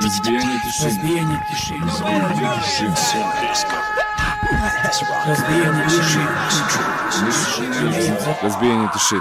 Разбиение души. Разбиение души. Разбиение души. Все близко. Разбиение души. Разбиение души. Разбиение души.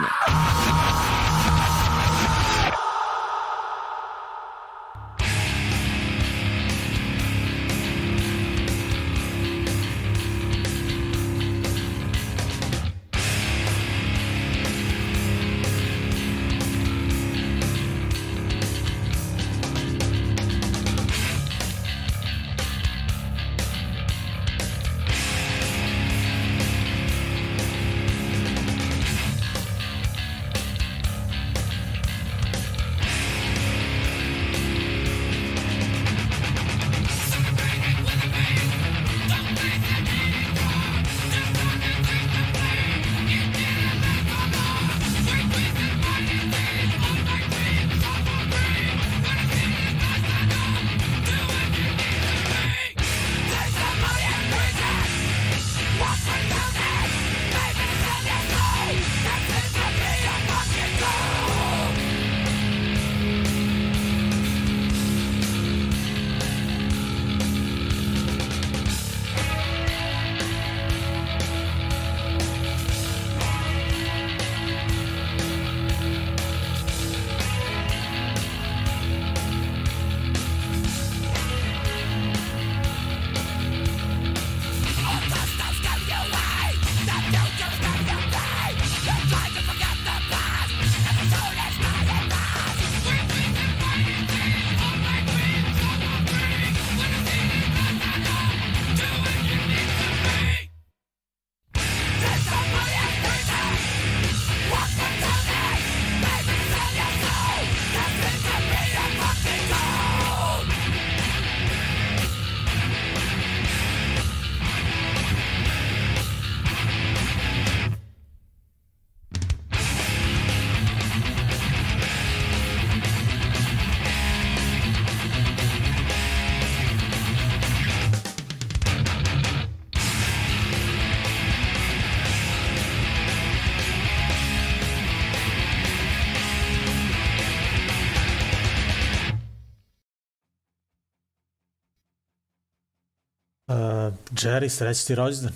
Jerry, sreći ti rođendan.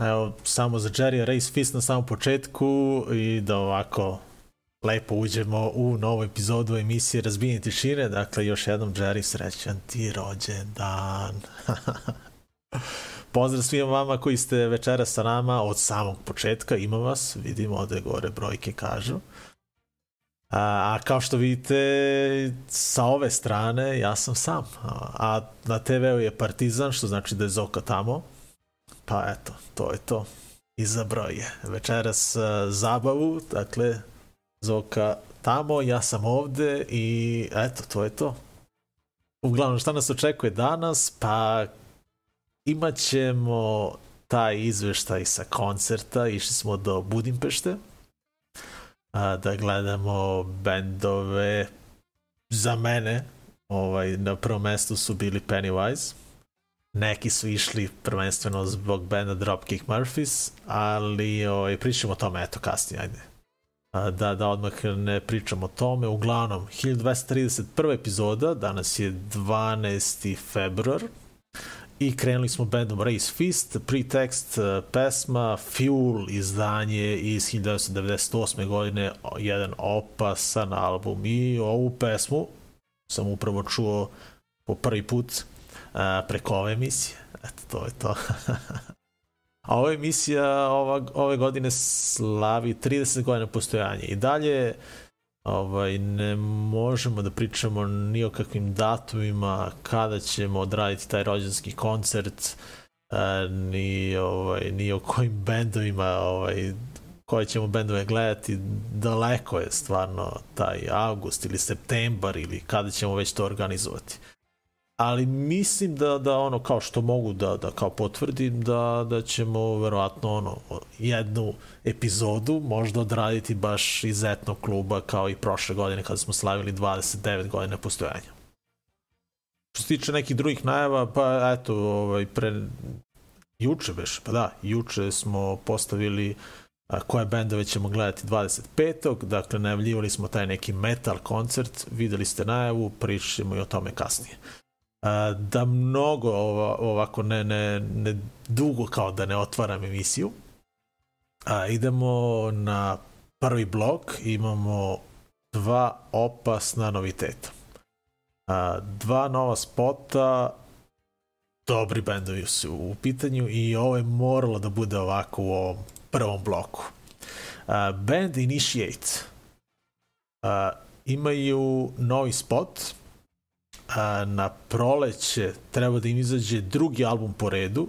Evo, samo za Jerry Race Fist na samom početku i da ovako lepo uđemo u novu epizodu emisije Razbijenje tišine. Dakle, još jednom Jerry, srećan ti rođendan. Pozdrav svima vama koji ste večera sa nama od samog početka. Ima vas, vidimo ovde gore brojke kažu. A, a kao što vidite, sa ove strane ja sam sam. A, a na TV-u je Partizan, što znači da je Zoka tamo. Pa eto, to je to. Izabrao je večeras a, zabavu, dakle, Zoka tamo, ja sam ovde i eto, to je to. Uglavnom, šta nas očekuje danas? Pa imat ćemo taj izveštaj sa koncerta, išli smo do Budimpešte, a, da gledamo bendove za mene ovaj, na prvom mestu su bili Pennywise neki su išli prvenstveno zbog benda Dropkick Murphys ali ovaj, pričamo o tome eto kasnije ajde a, da, da odmah ne pričamo o tome uglavnom 1231. epizoda danas je 12. februar i krenuli smo bandom Race Fist, pretekst uh, pesma Fuel izdanje iz 1998. godine, jedan opasan album i ovu pesmu sam upravo čuo po prvi put uh, preko ove emisije. Eto, to je to. A ova emisija ova, ove godine slavi 30 godina postojanja i dalje ovaj, ne možemo da pričamo ni o kakvim datumima kada ćemo odraditi taj rođenski koncert e, ni, ovaj, ni o kojim bendovima ovaj, koje ćemo bendove gledati. Daleko je stvarno taj avgust ili septembar ili kada ćemo već to organizovati ali mislim da da ono kao što mogu da da kao potvrdim da da ćemo verovatno ono jednu epizodu možda odraditi baš iz etnog kluba kao i prošle godine kada smo slavili 29 godina postojanja. Što se tiče nekih drugih najava, pa eto, ovaj, pre... juče beš, pa da, juče smo postavili a, koje bendove ćemo gledati 25. Dakle, najavljivali smo taj neki metal koncert, videli ste najavu, pričamo i o tome kasnije. A, da mnogo ova, ovako ne, ne, ne dugo kao da ne otvaram emisiju, a, idemo na prvi blok, imamo dva opasna noviteta. A, dva nova spota, dobri bendovi su u pitanju i ovo je moralo da bude ovako u ovom prvom bloku. Uh, band Initiate uh, imaju novi spot uh, na proleće treba da im izađe drugi album po redu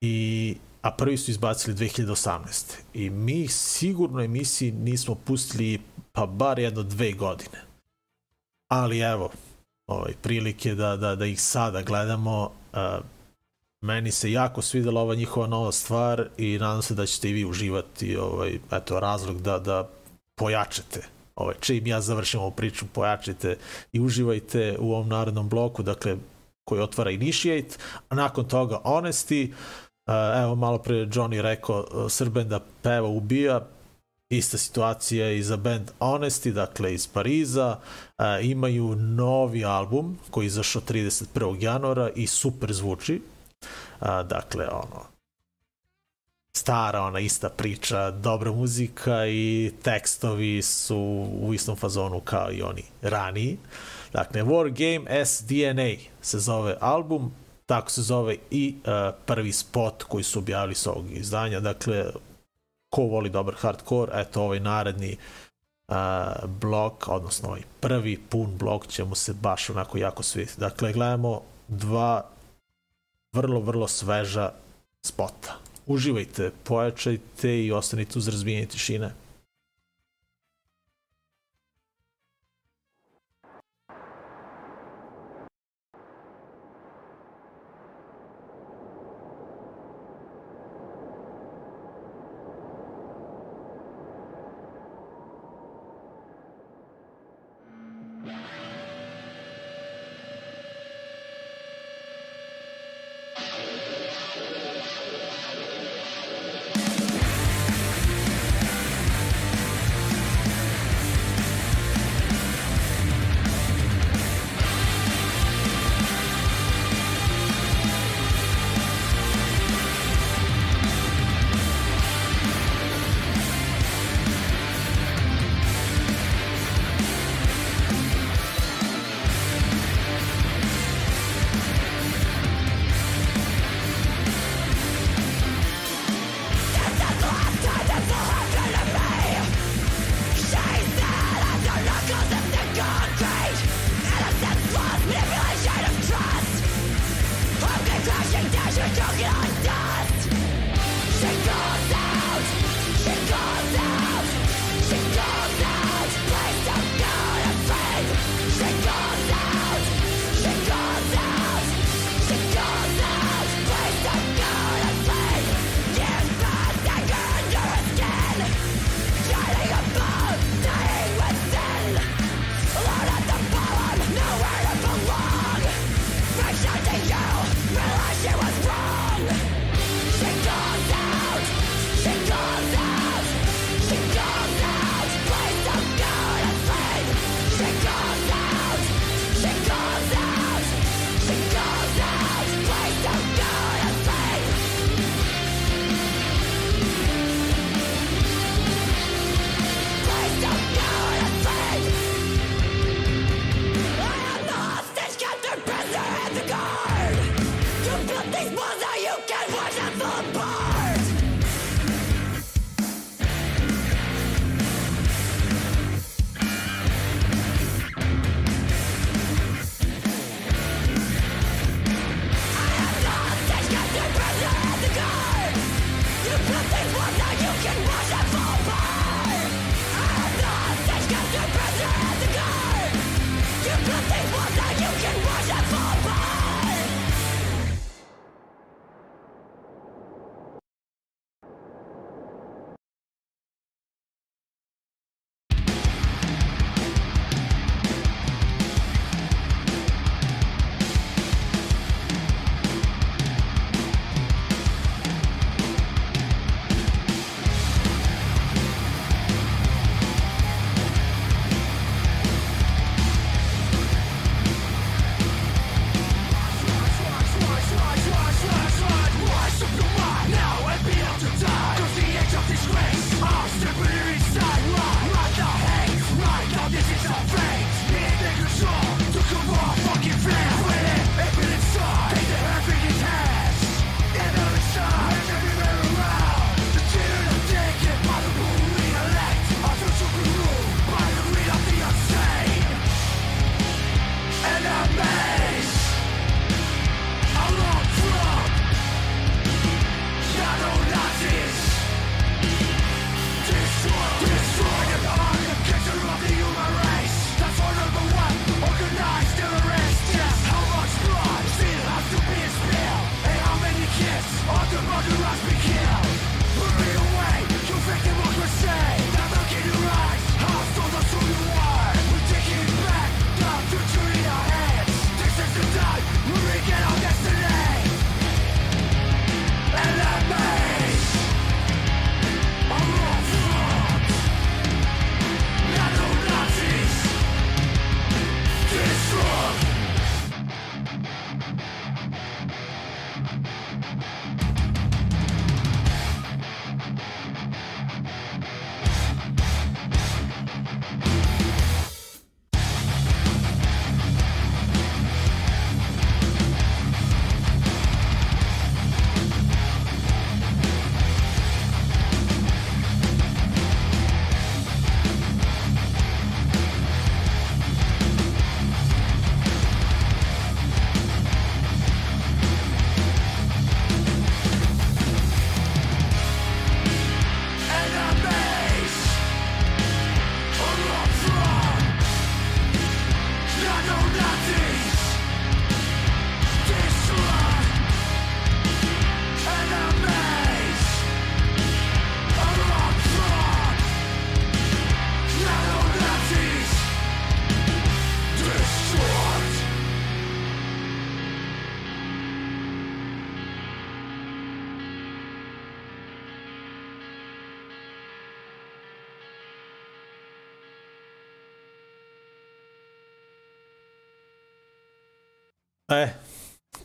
i a prvi su izbacili 2018. I mi sigurno emisiji nismo pustili pa bar jedno dve godine. Ali evo, ovaj, prilike da, da, da ih sada gledamo. Uh, meni se jako svidela ova njihova nova stvar i nadam se da ćete i vi uživati ovaj, eto, razlog da, da pojačate ovaj, čim ja završim ovu priču, pojačite i uživajte u ovom narodnom bloku, dakle, koji otvara Initiate, a nakon toga Honesty, uh, evo malo pre Johnny rekao, uh, Srben da peva ubija, ista situacija i za band Honesty, dakle iz Pariza, a, imaju novi album koji je izašao 31. januara i super zvuči. A, dakle, ono, stara ona ista priča, dobra muzika i tekstovi su u istom fazonu kao i oni raniji. Dakle, War Game SDNA se zove album, tako se zove i uh, prvi spot koji su objavili s ovog izdanja. Dakle, ko voli dobar hardcore, eto ovaj naredni uh, blok, odnosno ovaj prvi pun blok će mu se baš onako jako sviti. Dakle, gledamo dva vrlo, vrlo sveža spota. Uživajte, pojačajte i ostanite uz razvijenje tišine.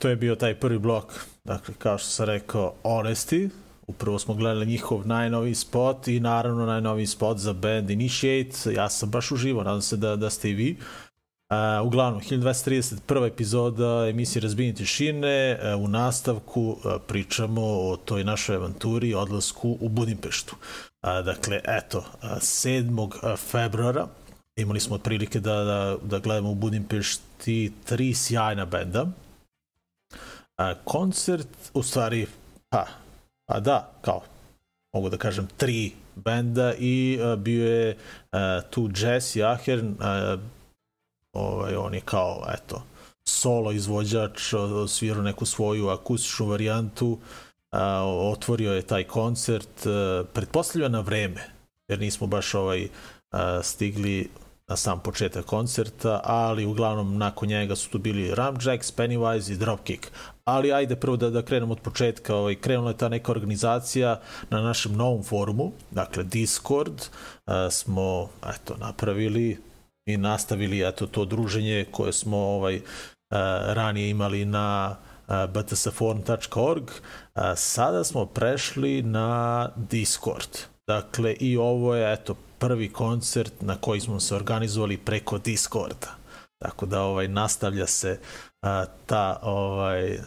To je bio taj prvi blok. Dakle, kao što sam rekao, Honesty. Upravo smo gledali njihov najnoviji spot i naravno najnoviji spot za band Initiate. Ja sam baš uživo, nadam se da, da ste i vi. Uh, uglavnom, 1231. epizoda emisije Razbijenje tišine. Uh, u nastavku uh, pričamo o toj našoj avanturi odlasku u Budimpeštu. Uh, dakle, eto, uh, 7. februara imali smo otprilike da, da, da gledamo u Budimpešti tri sjajna benda. A, koncert, u stvari, pa, pa da, kao, mogu da kažem, tri benda i a, bio je a, tu Jesse Ahern, a, ovaj, on je kao, eto, solo izvođač, svirao neku svoju akustičnu varijantu, a, otvorio je taj koncert, a, pretpostavlja na vreme, jer nismo baš ovaj a, stigli na sam početak koncerta, ali uglavnom nakon njega su tu bili Ramjacks, Pennywise i Dropkick. Ali ajde prvo da, da krenemo od početka. Ovaj, krenula je ta neka organizacija na našem novom forumu, dakle Discord, uh, smo eto, napravili i nastavili eto, to druženje koje smo ovaj, uh, ranije imali na uh, btsforum.org. Sada smo prešli na Discord. Dakle, i ovo je, eto, prvi koncert na koji smo se organizovali preko Discorda. Tako da ovaj nastavlja se a, ta ovaj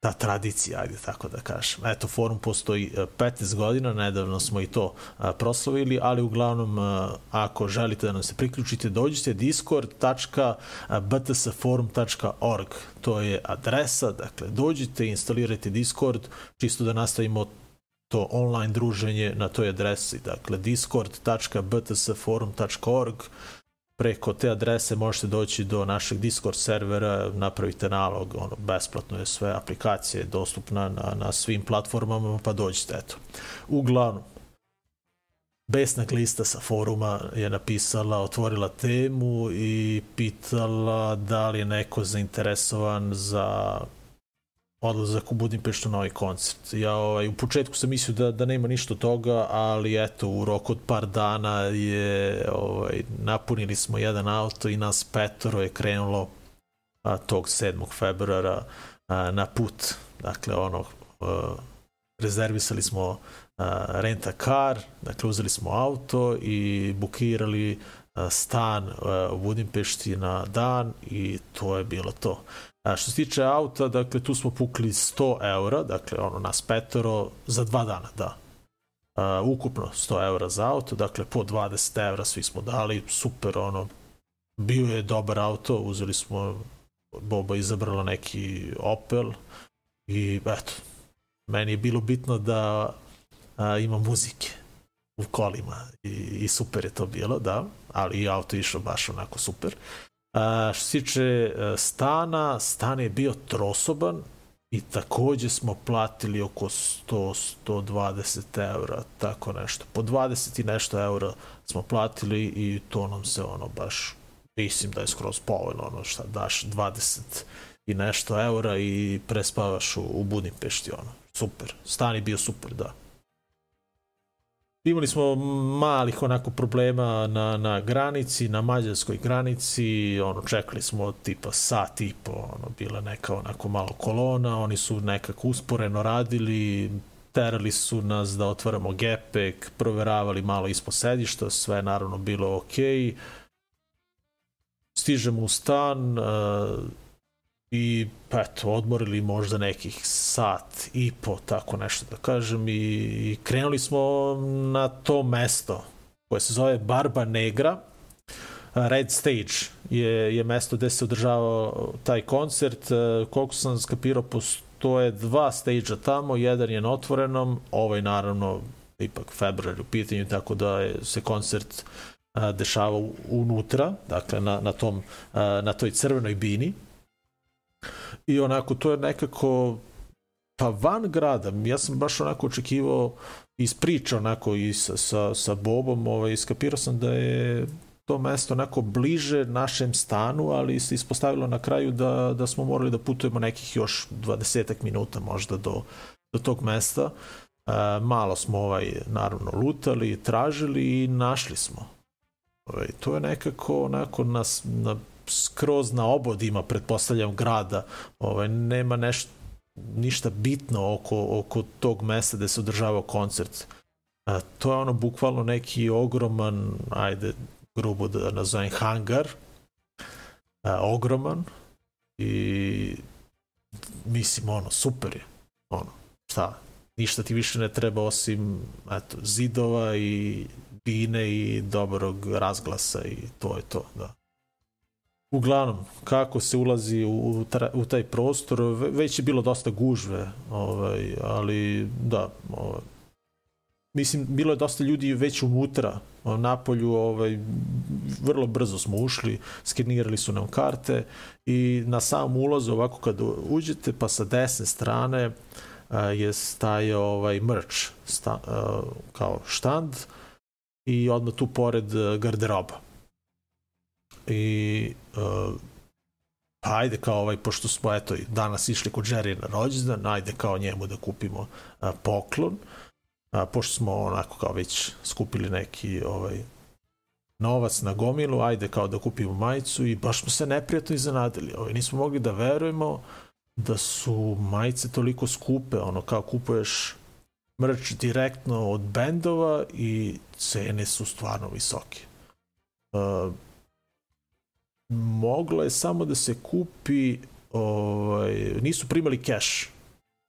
ta tradicija, ajde tako da kažem. Eto, forum postoji 15 godina, nedavno smo i to proslavili, ali uglavnom, a, ako želite da nam se priključite, dođite discord.btsforum.org. To je adresa, dakle, dođite, instalirajte Discord, čisto da nastavimo to online druženje na toj adresi, dakle discord.btsforum.org preko te adrese možete doći do našeg Discord servera, napravite nalog, ono, besplatno je sve, aplikacije dostupna na, na svim platformama, pa dođite, eto. Uglavnom, Besna lista sa foruma je napisala, otvorila temu i pitala da li je neko zainteresovan za odlazak u Budimpeštu na ovaj koncert. Ja ovaj, u početku sam mislio da, da nema ništa toga, ali eto, u roku od par dana je, ovaj, napunili smo jedan auto i nas petoro je krenulo a, tog 7. februara a, na put. Dakle, ono, a, rezervisali smo a, renta car, dakle, uzeli smo auto i bukirali a, stan a, u Budimpešti na dan i to je bilo to. A što se tiče auta, dakle, tu smo pukli 100 eura, dakle, ono, nas petoro, za dva dana, da. A, ukupno 100 eura za auto, dakle, po 20 eura svi smo dali, super, ono, bio je dobar auto, uzeli smo, Boba izabrala neki Opel i, eto, meni je bilo bitno da a, ima muzike u kolima i, i super je to bilo, da, ali i auto išao baš onako super. A, što se tiče e, stana, stan je bio trosoban i takođe smo platili oko 100-120 eura, tako nešto. Po 20 i nešto eura smo platili i to nam se ono baš, mislim da je skroz povoljno, ono šta daš 20 i nešto eura i prespavaš u, u Budimpešti, ono. Super. Stan je bio super, da. Imali smo malih onako problema na, na granici, na mađarskoj granici, ono, čekali smo tipa sat i po, ono, bila neka onako malo kolona, oni su nekako usporeno radili, terali su nas da otvaramo gepek, proveravali malo ispod sedišta, sve naravno bilo okej. Okay. Stižemo u stan, uh, i pa eto, odmorili možda nekih sat i po, tako nešto da kažem, i, i krenuli smo na to mesto koje se zove Barba Negra. Red Stage je, je mesto gde se održava taj koncert. Koliko sam skapirao, postoje dva stage tamo, jedan je na otvorenom, ovaj naravno ipak februar u pitanju, tako da se koncert dešava unutra, dakle na, na, tom, na toj crvenoj bini i onako to je nekako pa van grada, ja sam baš onako očekivao iz priča onako i sa, sa, sa Bobom, ovaj, iskapirao sam da je to mesto onako bliže našem stanu, ali se ispostavilo na kraju da, da smo morali da putujemo nekih još 20 minuta možda do, do tog mesta. E, malo smo ovaj, naravno lutali, tražili i našli smo. Ovaj, to je nekako onako nas, na skroz na obodima, pretpostavljam, grada. Ovaj, nema nešto ništa bitno oko, oko tog mesta gde se održavao koncert. A, to je ono bukvalno neki ogroman, ajde, grubo da nazovem hangar, a, ogroman i mislim ono, super je. Ono, šta, ništa ti više ne treba osim eto, zidova i bine i dobrog razglasa i to je to, da. Uglavnom, kako se ulazi u, u taj prostor, već je bilo dosta gužve, ovaj, ali da, ovaj, mislim, bilo je dosta ljudi već unutra, na polju, ovaj, vrlo brzo smo ušli, skenirali su nam karte i na samom ulazu, ovako kad uđete, pa sa desne strane a, je stajao ovaj merch, sta, a, kao štand i odmah tu pored garderoba i uh, ajde kao ovaj, pošto smo eto danas išli kod Jerry na rođendan, ajde kao njemu da kupimo uh, poklon, uh, pošto smo onako kao već skupili neki ovaj novac na gomilu, ajde kao da kupimo majicu i baš smo se neprijatno iznenadili. Ovaj, nismo mogli da verujemo da su majice toliko skupe, ono kao kupuješ mrč direktno od bendova i cene su stvarno visoke. Uh, moglo je samo da se kupi ovaj, nisu primali cash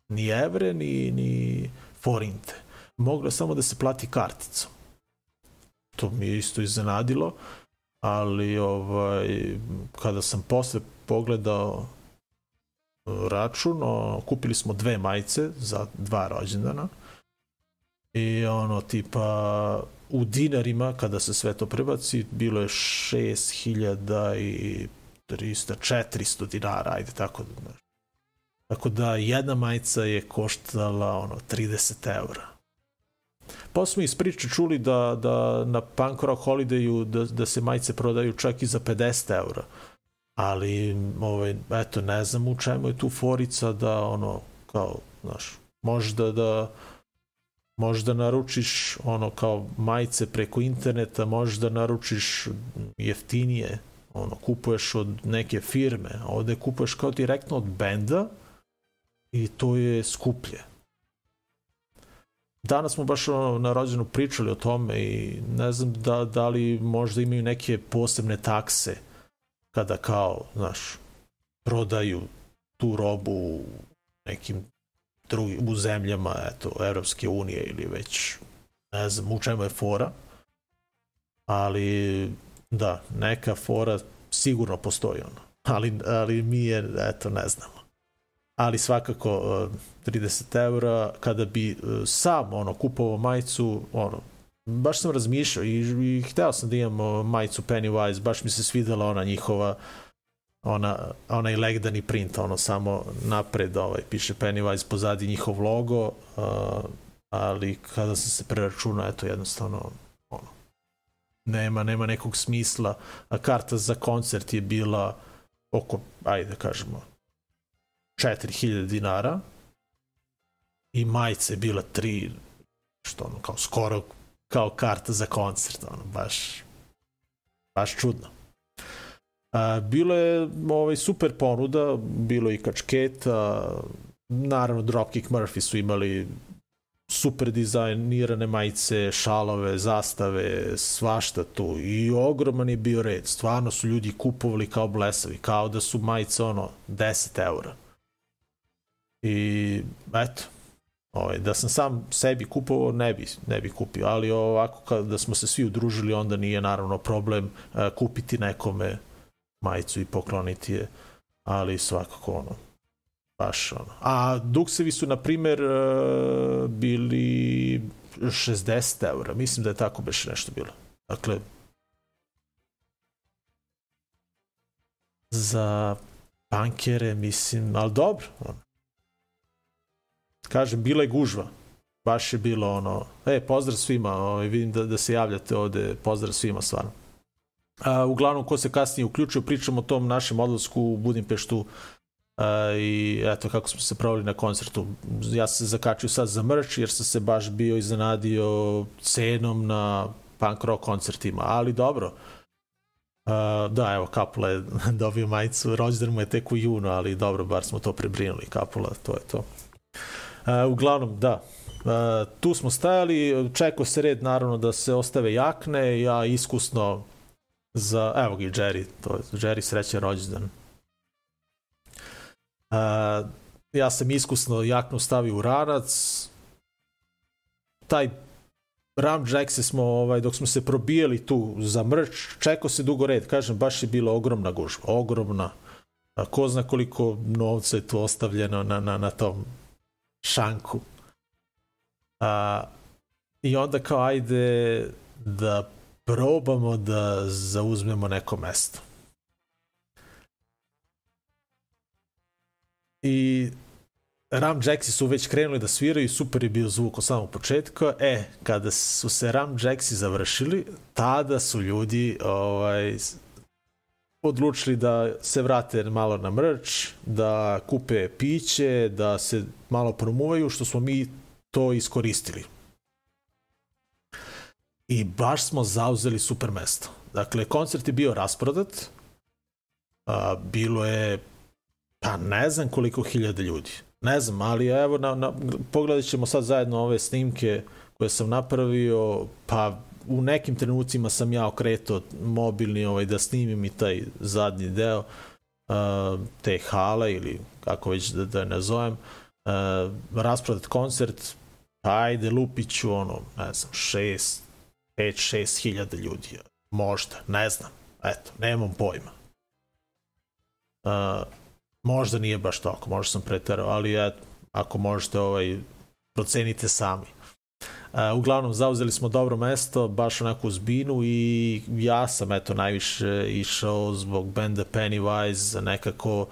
ni evre ni, ni forinte. Moglo je samo da se plati karticom. To mi je isto iznenadilo ali ovaj kada sam posle pogledao račun o, kupili smo dve majice za dva rođendana i ono tipa u dinarima kada se sve to prebaci bilo je 6300 400 dinara ajde tako da znaš tako da jedna majica je koštala ono 30 eura Posle smo iz priče čuli da, da na Punk Rock Holidayu da, da se majice prodaju čak i za 50 eura. Ali, ovaj, eto, ne znam u čemu je tu forica da, ono, kao, znaš, možda da možeš da naručiš ono kao majice preko interneta, možeš da naručiš jeftinije, ono, kupuješ od neke firme, a ovde kupuješ kao direktno od benda i to je skuplje. Danas smo baš ono, na rođenu pričali o tome i ne znam da, da li možda imaju neke posebne takse kada kao, znaš, prodaju tu robu nekim drugi, u zemljama eto, Evropske unije ili već ne znam u čemu je fora ali da, neka fora sigurno postoji ono. Ali, ali mi je, eto, ne znamo. Ali svakako 30 e, eura kada bi e, sam ono kupovao majicu, ono, baš sam razmišljao i, i hteo sam da imam majicu Pennywise, baš mi se svidela ona njihova uh, ona, onaj legdani print, ono samo napred ovaj, piše Pennywise pozadi njihov logo, uh, ali kada sam se preračunao, eto jednostavno ono, nema, nema nekog smisla. A karta za koncert je bila oko, ajde da kažemo, 4000 dinara i majice je bila 3, što ono, kao skoro kao karta za koncert, ono, baš, baš čudno. A, bilo je ovaj, super ponuda, bilo i kačketa, naravno Dropkick Murphy su imali super dizajnirane majice, šalove, zastave, svašta tu i ogroman je bio red, stvarno su ljudi kupovali kao blesavi, kao da su majice ono 10 eura. I eto, ovaj, da sam sam sebi kupovao, ne bi, ne bi kupio, ali ovako kada smo se svi udružili, onda nije naravno problem uh, kupiti nekome majicu i pokloniti je, ali svakako ono, baš ono. A duksevi su, na primer, e, bili 60 eura, mislim da je tako beš nešto bilo. Dakle, za bankere, mislim, ali dobro. Ono. Kažem, bila je gužva. Baš je bilo ono, e, pozdrav svima, ovaj, vidim da, da se javljate ovde, pozdrav svima stvarno. A, uglavnom, ko se kasnije uključio, pričamo o tom našem odlasku u Budimpeštu a, i eto kako smo se provali na koncertu. Ja se zakačio sad za mrč jer sam se baš bio iznenadio cenom na punk rock koncertima, ali dobro. Uh, da, evo, Kapula je dobio majicu, rođendan mu je tek u junu, ali dobro, bar smo to prebrinuli, Kapula, to je to. Uh, uglavnom, da, uh, tu smo stajali, čekao se red naravno da se ostave jakne, ja iskusno za, evo ga i Jerry, to je Jerry srećan rođendan. Uh, ja sam iskusno jaknu stavio u ranac, taj Ram Jackse smo, ovaj, dok smo se probijali tu za mrč, čekao se dugo red, kažem, baš je bila ogromna gužba, ogromna. A ko zna koliko novca je tu ostavljeno na, na, na tom šanku. A, I onda kao ajde da probamo da zauzmemo neko mesto. I Ram Jacksi su već krenuli da sviraju, super je bio zvuk od samog početka. E, kada su se Ram Jacksi završili, tada su ljudi ovaj, odlučili da se vrate malo na mrč, da kupe piće, da se malo promuvaju, što smo mi to iskoristili. I baš smo zauzeli super mesto. Dakle, koncert je bio rasprodat, a, bilo je pa ne znam koliko hiljada ljudi Ne znam, ali evo, na, na, pogledat ćemo sad zajedno ove snimke koje sam napravio, pa u nekim trenucima sam ja okretao mobilni ovaj, da snimim i taj zadnji deo uh, te hale ili kako već da, da je nazovem. Uh, rasprodat koncert, pa ajde Lupiću, ono, ne znam, 6, 5, 6 hiljada ljudi. Možda, ne znam. Eto, nemam pojma. Uh, Možda nije baš toliko, možda sam preterao, ali eto, ako možete ovaj, procenite sami. Uh, uglavnom, zauzeli smo dobro mesto, baš onako uz binu i ja sam eto najviše išao zbog benda Pennywise, nekako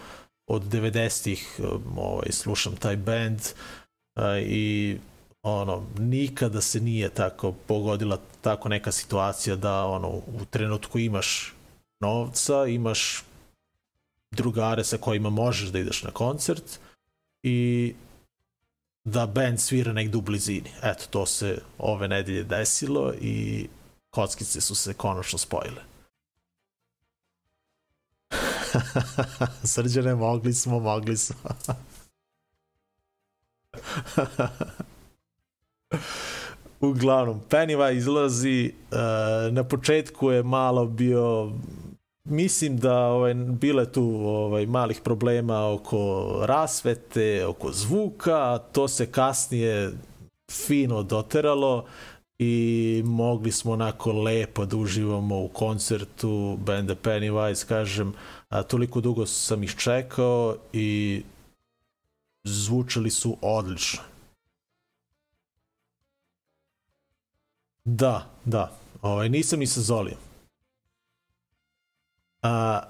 od 90-ih ovaj, slušam taj band uh, i ono, nikada se nije tako pogodila tako neka situacija da ono, u trenutku imaš novca, imaš drugare sa kojima možeš da ideš na koncert i da band svira negde u blizini. Eto, to se ove nedelje desilo i kockice su se konačno spojile. Srđane, mogli smo, mogli smo. Uglavnom, Pennywise izlazi, uh, na početku je malo bio mislim da ovaj, bile tu ovaj, malih problema oko rasvete, oko zvuka, to se kasnije fino doteralo i mogli smo onako lepo da uživamo u koncertu benda Pennywise, kažem, a toliko dugo sam ih čekao i zvučali su odlično. Da, da, ovaj, nisam ni sa Zolijem A,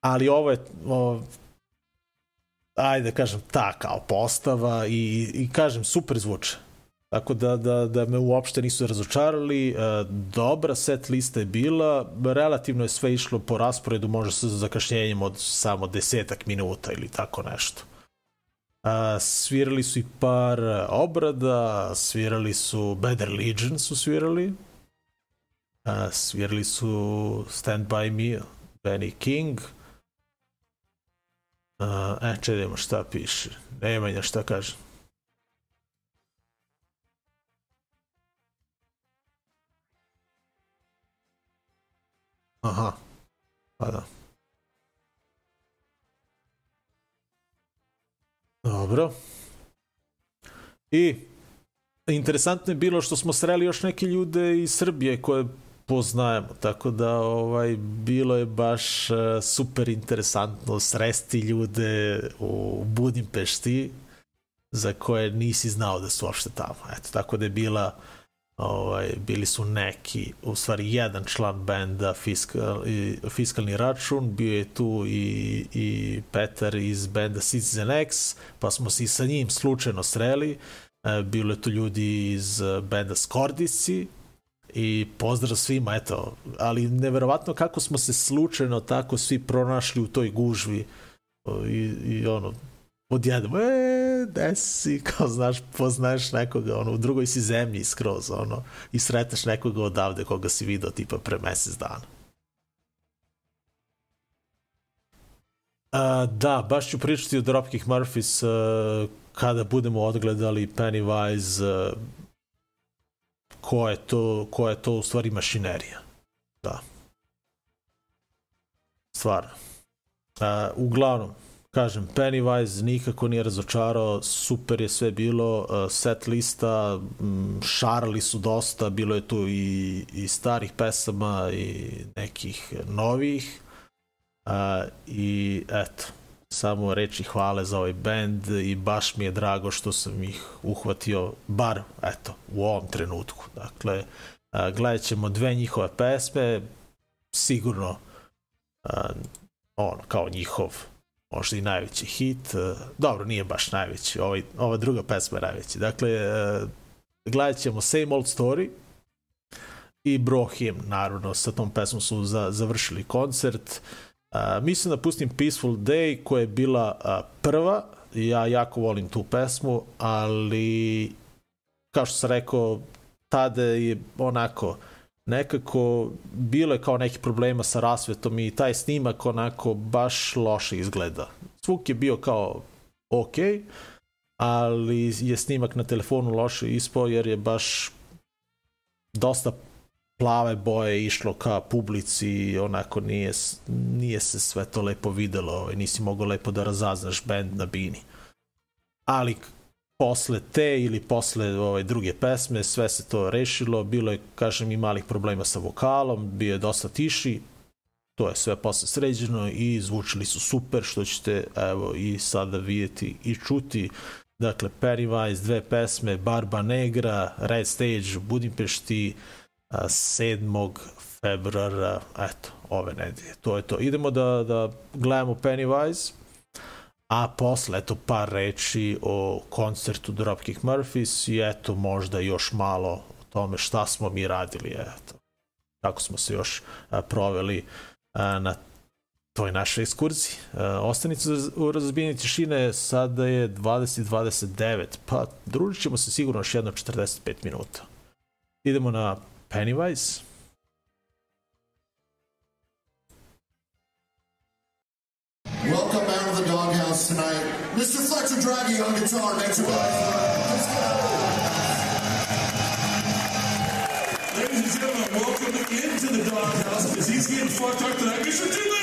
ali ovo je, o, ajde da kažem, ta kao postava i, i kažem, super zvuče. Tako da, da, da me uopšte nisu razočarali. E, dobra set lista je bila. Relativno je sve išlo po rasporedu, možda sa zakašnjenjem od samo desetak minuta ili tako nešto. A, svirali su i par obrada, svirali su Better Legion su svirali, a, svirali su Stand By Me, Benny King. Uh, e, čedimo šta piše. Nemanja šta kaže. Aha. Pa da. Dobro. I interesantno je bilo što smo sreli još neke ljude iz Srbije koje poznajemo, tako da ovaj bilo je baš uh, super interesantno sresti ljude u Budimpešti za koje nisi znao da su uopšte tamo. Eto, tako da je bila ovaj, bili su neki, u stvari jedan član benda fiskal, i, Fiskalni račun, bio je tu i, i Petar iz benda Citizen X, pa smo se i sa njim slučajno sreli, e, bilo je tu ljudi iz benda Skordisi, i pozdrav svima, eto, ali neverovatno kako smo se slučajno tako svi pronašli u toj gužvi i, i ono, odjednom, e, gde si, kao znaš, poznaješ nekoga, ono, u drugoj si zemlji skroz, ono, i sretneš nekoga odavde koga si video tipa pre mesec dana. Uh, da, baš ću pričati o Dropkick Murphys uh, kada budemo odgledali Pennywise uh, ko je to, ko je to u stvari mašinerija. Da. Stvarno. Uh, uglavnom, kažem, Pennywise nikako nije razočarao, super je sve bilo, uh, set lista, m, šarali su dosta, bilo je tu i, i starih pesama i nekih novih. Uh, I eto, samo reči hvale za ovaj band i baš mi je drago što sam ih uhvatio, bar, eto, u ovom trenutku. Dakle, uh, gledat ćemo dve njihove pesme, sigurno uh, ono, kao njihov možda i najveći hit. Uh, dobro, nije baš najveći, ovaj, ova druga pesma je najveći. Dakle, uh, gledat ćemo Same Old Story i Bro Him, naravno, sa tom pesmom su za, završili koncert. Uh, mislim da pustim Peaceful Day koja je bila prva, ja jako volim tu pesmu, ali kao što sam rekao, tada je onako nekako bilo je kao neki problema sa rasvetom i taj snimak onako baš loše izgleda. Zvuk je bio kao ok, ali je snimak na telefonu loše ispao jer je baš dosta plave boje išlo ka publici onako nije, nije se sve to lepo videlo ovaj, nisi mogao lepo da razaznaš band na bini ali posle te ili posle ove ovaj, druge pesme sve se to rešilo bilo je kažem i malih problema sa vokalom bio je dosta tiši to je sve posle sređeno i zvučili su super što ćete evo i sada vidjeti i čuti. Dakle Pennywise dve pesme Barba Negra Red Stage Budimpešti 7. februara eto ove nedelje. To je to. Idemo da, da gledamo Pennywise a posle eto par reči o koncertu Dropkick Murphys i eto možda još malo o tome šta smo mi radili eto kako smo se još a, proveli a, na toj našoj ekskurziji. E, ostanite u razbijenju tišine, sada je 20.29, pa družit ćemo se sigurno još jedno 45 minuta. Idemo na Pennywise. Doghouse tonight. Mr. Fletcher Draghi on guitar. Make. Let's go. Ladies and gentlemen, welcome into the doghouse because he's getting fucked up tonight. Mr. Jim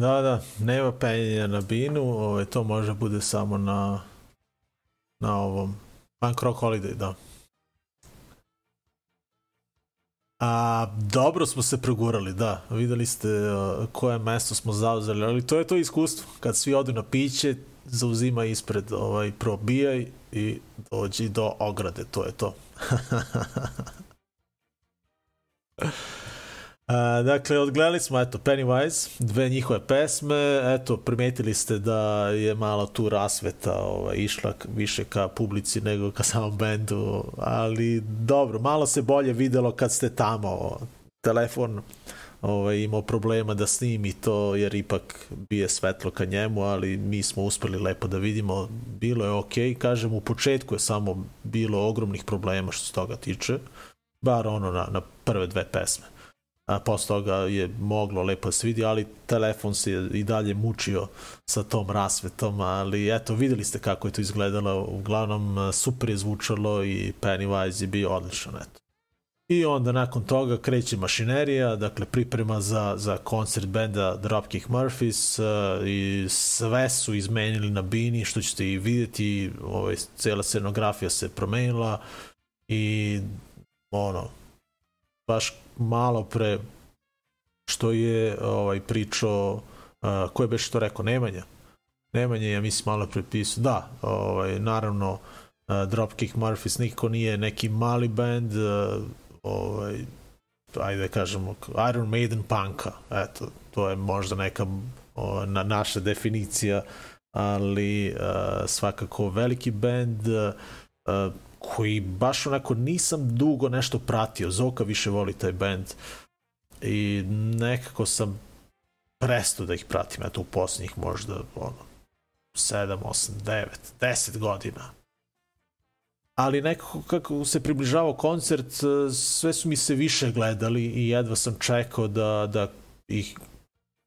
Da, da, nema penjenja na binu, ovaj, to može bude samo na na ovom Punk Rock Holiday, da. A, dobro smo se progurali, da. Videli ste uh, koje mesto smo zauzeli, ali to je to iskustvo. Kad svi odu na piće, zauzima ispred, ovaj, probijaj i dođi do ograde, to je to. A, dakle, odgledali smo, eto, Pennywise, dve njihove pesme, eto, primetili ste da je malo tu rasveta ovaj, išla više ka publici nego ka samom bendu, ali dobro, malo se bolje videlo kad ste tamo, telefon ovaj, imao problema da snimi to, jer ipak bije svetlo ka njemu, ali mi smo uspeli lepo da vidimo, bilo je okay. kažem, u početku je samo bilo ogromnih problema što se toga tiče, bar ono na, na prve dve pesme a posle toga je moglo lepo se vidi, ali telefon se i dalje mučio sa tom rasvetom, ali eto, videli ste kako je to izgledalo, uglavnom super je zvučalo i Pennywise je bio odličan, eto. I onda nakon toga kreće mašinerija, dakle priprema za, za koncert benda Dropkick Murphys uh, i sve su izmenili na bini, što ćete i videti, ovaj, cela scenografija se promenila i ono, baš malo pre što je ovaj pričao uh, ko je baš to rekao Nemanja. Nemanja ja mislim malo pre pisao. Da ovaj naravno Dropkick Murphys nikako nije neki mali band, uh, ovaj, ajde da kažemo, Iron Maiden punka, eto, to je možda neka o, na, naša definicija, ali uh, svakako veliki band uh, koji baš onako nisam dugo nešto pratio, Zoka više voli taj band i nekako sam presto da ih pratim, eto u posljednjih možda ono, 7, 8, 9, 10 godina. Ali nekako kako se približavao koncert, sve su mi se više gledali i jedva sam čekao da, da ih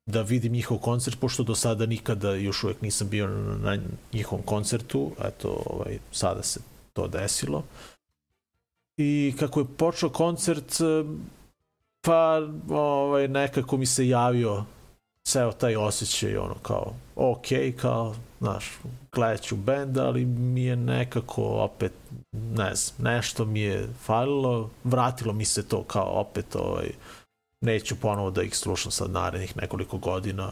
da vidim njihov koncert, pošto do sada nikada još uvek nisam bio na njihovom koncertu, eto, ovaj, sada se to desilo. I kako je počeo koncert, pa ovaj, nekako mi se javio ceo taj osjećaj, ono, kao, ok, kao, znaš, gledat ću band, ali mi je nekako opet, ne znam, nešto mi je falilo, vratilo mi se to kao opet, ovaj, neću ponovo da ih slušam sad narednih nekoliko godina,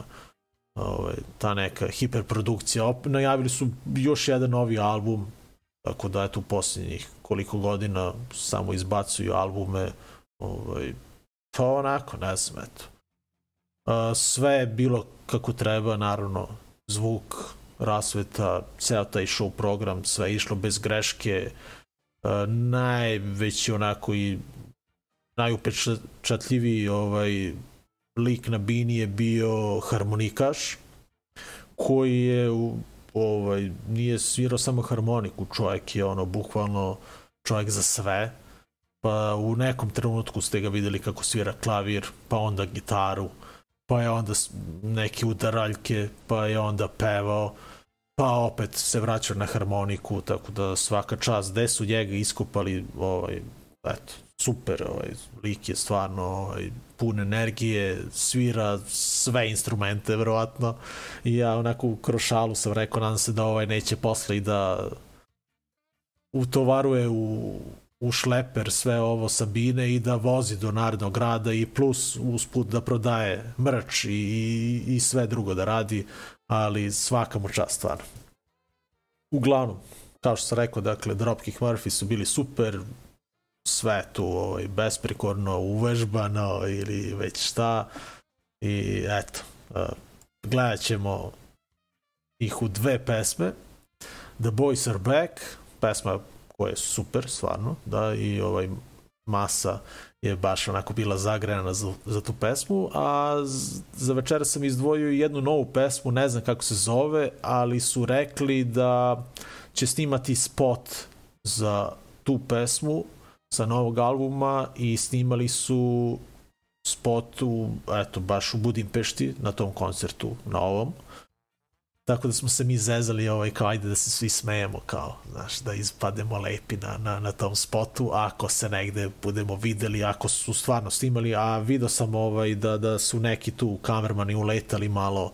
ovaj, ta neka hiperprodukcija, op, najavili su još jedan novi album, tako da eto u posljednjih koliko godina samo izbacuju albume, ovaj, pa onako, ne znam, eto. Sve je bilo kako treba, naravno, zvuk, rasveta, ceo taj show program, sve je išlo bez greške, najveći onako i najupečatljiviji ovaj lik na bini je bio harmonikaš koji je ovaj nije svirao samo harmoniku, čovjek je ono bukvalno čovjek za sve. Pa u nekom trenutku ste ga videli kako svira klavir, pa onda gitaru, pa je onda neke udaraljke, pa je onda pevao, pa opet se vraćao na harmoniku, tako da svaka čast, gde su njega iskopali, ovaj, eto, super, ovaj, lik je stvarno ovaj, pun energije, svira sve instrumente, verovatno, i ja onako u krošalu sam rekao, nadam se da ovaj neće posle i da utovaruje u, u šleper sve ovo Sabine i da vozi do narednog grada i plus usput da prodaje mrč i, i, i sve drugo da radi, ali svaka mu čast stvarno. Uglavnom, kao što sam rekao, dakle, Dropkick Murphy su bili super, sve tu ovaj, besprikorno uvežbano ili već šta. I eto uh, gledat ćemo ih u dve pesme. The Boys Are Back pesma koja je super stvarno da i ovaj masa je baš onako bila zagrejana za, za tu pesmu, a za večera sam izdvojio jednu novu pesmu, ne znam kako se zove, ali su rekli da će snimati spot za tu pesmu sa novog albuma i snimali su spot u, eto, baš u Budimpešti na tom koncertu na ovom. Tako da smo se mi zezali ovaj, kao ajde da se svi smejemo kao, znaš, da ispademo lepi na, na, na tom spotu, ako se negde budemo videli, ako su stvarno snimali, a video sam ovaj, da, da su neki tu kamermani uletali malo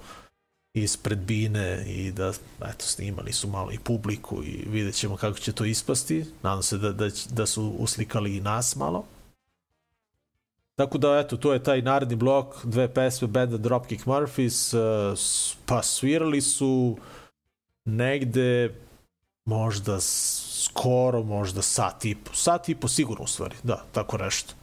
ispred bine i da eto, snimali su malo i publiku i vidjet ćemo kako će to ispasti. Nadam se da, da, da su uslikali i nas malo. Tako da, eto, to je taj naredni blok, dve pesme benda Dropkick Murphys, uh, pa svirali su negde možda skoro, možda sat i po, sat i po sigurno u stvari, da, tako nešto.